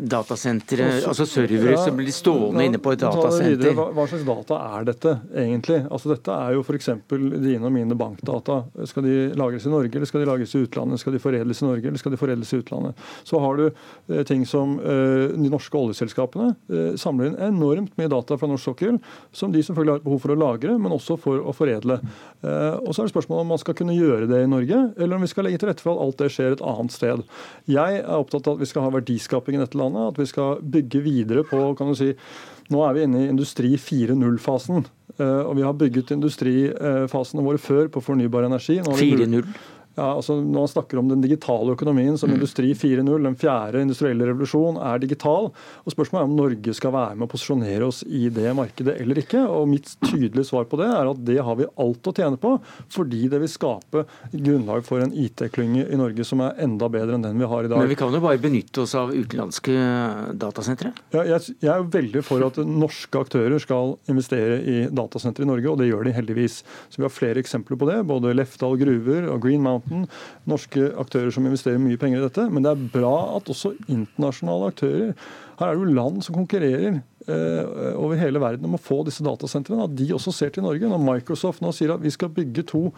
datasentre, altså servere ja, som blir stående inne på et datasenter? Hva, hva, slags data er dette egentlig? Altså Dette er jo f.eks. dine og mine bankdata. Skal de lagres i Norge, eller skal de lagres i utlandet? Skal de foredles i Norge, eller skal de foredles i utlandet? Så har du eh, ting som eh, de norske oljeselskapene eh, samler inn enormt enormt mye data fra norsk sokkel, som de selvfølgelig har behov for å lagre, men også for å foredle. Eh, og Så er det spørsmålet om man skal kunne gjøre det i Norge, eller om vi skal legge til rette for at alt det skjer et annet sted. Jeg er opptatt av at vi skal ha verdiskaping i dette landet, at vi skal bygge videre på kan du si, Nå er vi inne i industri 4.0-fasen. Eh, og vi har bygget industrifasene våre før på fornybar energi. 4.0? Ja, altså Når man snakker om den digitale økonomien som mm. industri 4.0, den fjerde industrielle revolusjon, er digital. og Spørsmålet er om Norge skal være med å posisjonere oss i det markedet eller ikke. og Mitt tydelige svar på det er at det har vi alt å tjene på, fordi det vil skape grunnlag for en IT-klynge i Norge som er enda bedre enn den vi har i dag. Men vi kan jo bare benytte oss av utenlandske datasentre? Ja, jeg, jeg er veldig for at norske aktører skal investere i datasentre i Norge, og det gjør de heldigvis. Så Vi har flere eksempler på det. Både Lefdal gruver og Green Mountain Mountain, norske aktører som investerer mye penger i dette. Men det er bra at også internasjonale aktører Her er det jo land som konkurrerer eh, over hele verden om å få disse datasentrene. At de også ser til Norge. Når Microsoft nå sier at vi skal bygge to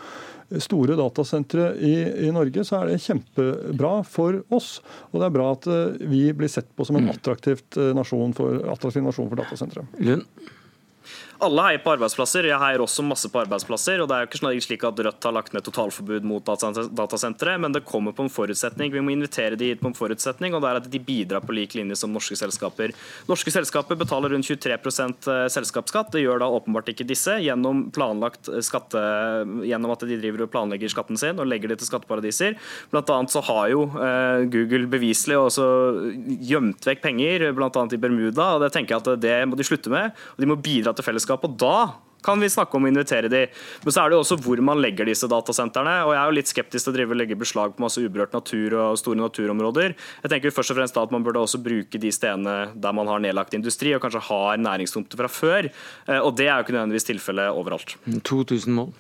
store datasentre i, i, Norge, så er det kjempebra for oss. Og det er bra at eh, vi blir sett på som en mm. attraktivt eh, nasjon for, attraktiv nasjon for datasentre. Lund? Alle heier på arbeidsplasser. Jeg heier også masse på arbeidsplasser. og Det er jo ikke slik at Rødt har lagt ned totalforbud mot datasentre, men det kommer på en forutsetning. Vi må invitere de hit på en forutsetning, og det er at de bidrar på lik linje som norske selskaper. Norske selskaper betaler rundt 23 eh, selskapsskatt. Det gjør da åpenbart ikke disse, gjennom planlagt skatte, gjennom at de driver og planlegger skatten sin og legger det til skatteparadiser. Blant annet så har jo eh, Google beviselig også gjemt vekk penger, bl.a. i Bermuda. og Det tenker jeg at det må de slutte med. og De må bidra til fellesskapet fellesskap. og da kan vi snakke om å invitere de. Men så er det jo også hvor man legger disse datasentrene. og Jeg er jo litt skeptisk til å drive og legge beslag på masse uberørt natur og store naturområder. Jeg tenker først og fremst da at Man burde også bruke de stedene der man har nedlagt industri og kanskje har næringstomter fra før. Eh, og Det er jo ikke nødvendigvis tilfellet overalt. 2000 mål.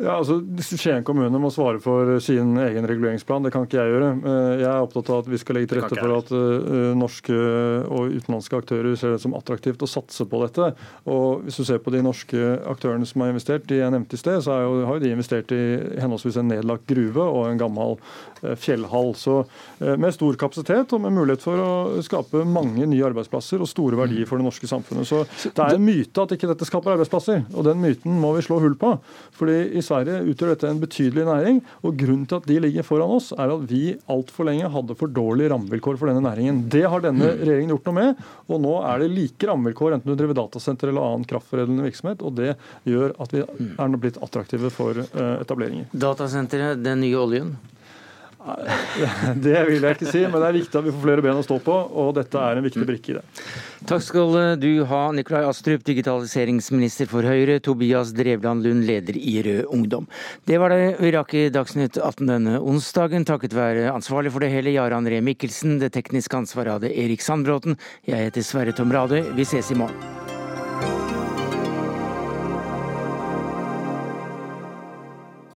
Ja, altså Skien kommune må svare for sin egen reguleringsplan, det kan ikke jeg gjøre. Eh, jeg er opptatt av at vi skal legge til rette for at uh, norske og utenlandske aktører ser det som attraktivt å satse på dette. Og Hvis du ser på de norske aktørene som har investert, de jeg nevnte i sted, så jo, har jo de investert i henholdsvis en nedlagt gruve og en gammel uh, fjellhall. Så Med stor kapasitet og med mulighet for å skape mange nye arbeidsplasser og store verdier for det norske samfunnet. Så Det er en myte at ikke dette skaper arbeidsplasser, og den myten må vi slå hull på. Fordi i Sverige utgjør dette en betydelig næring. og Grunnen til at de ligger foran oss, er at vi altfor lenge hadde for dårlige rammevilkår for denne næringen. Det har denne mm. regjeringen gjort noe med. og Nå er det like rammevilkår enten du driver datasenter eller annen kraftforedlende virksomhet. og Det gjør at vi mm. er blitt attraktive for eh, etableringer. Datasenteret, den nye oljen? Det vil jeg ikke si, men det er viktig at vi får flere ben å stå på, og dette er en viktig brikke i det. Takk skal du ha, Nikolai Astrup, digitaliseringsminister for Høyre, Tobias Drevland Lund, leder i Rød Ungdom. Det var det vi rakk i Dagsnytt 18 denne onsdagen, takket være ansvarlig for det hele Jarand Ree Mikkelsen. Det tekniske ansvaret hadde Erik Sandbråten. Jeg heter Sverre Tom Rade. Vi ses i morgen.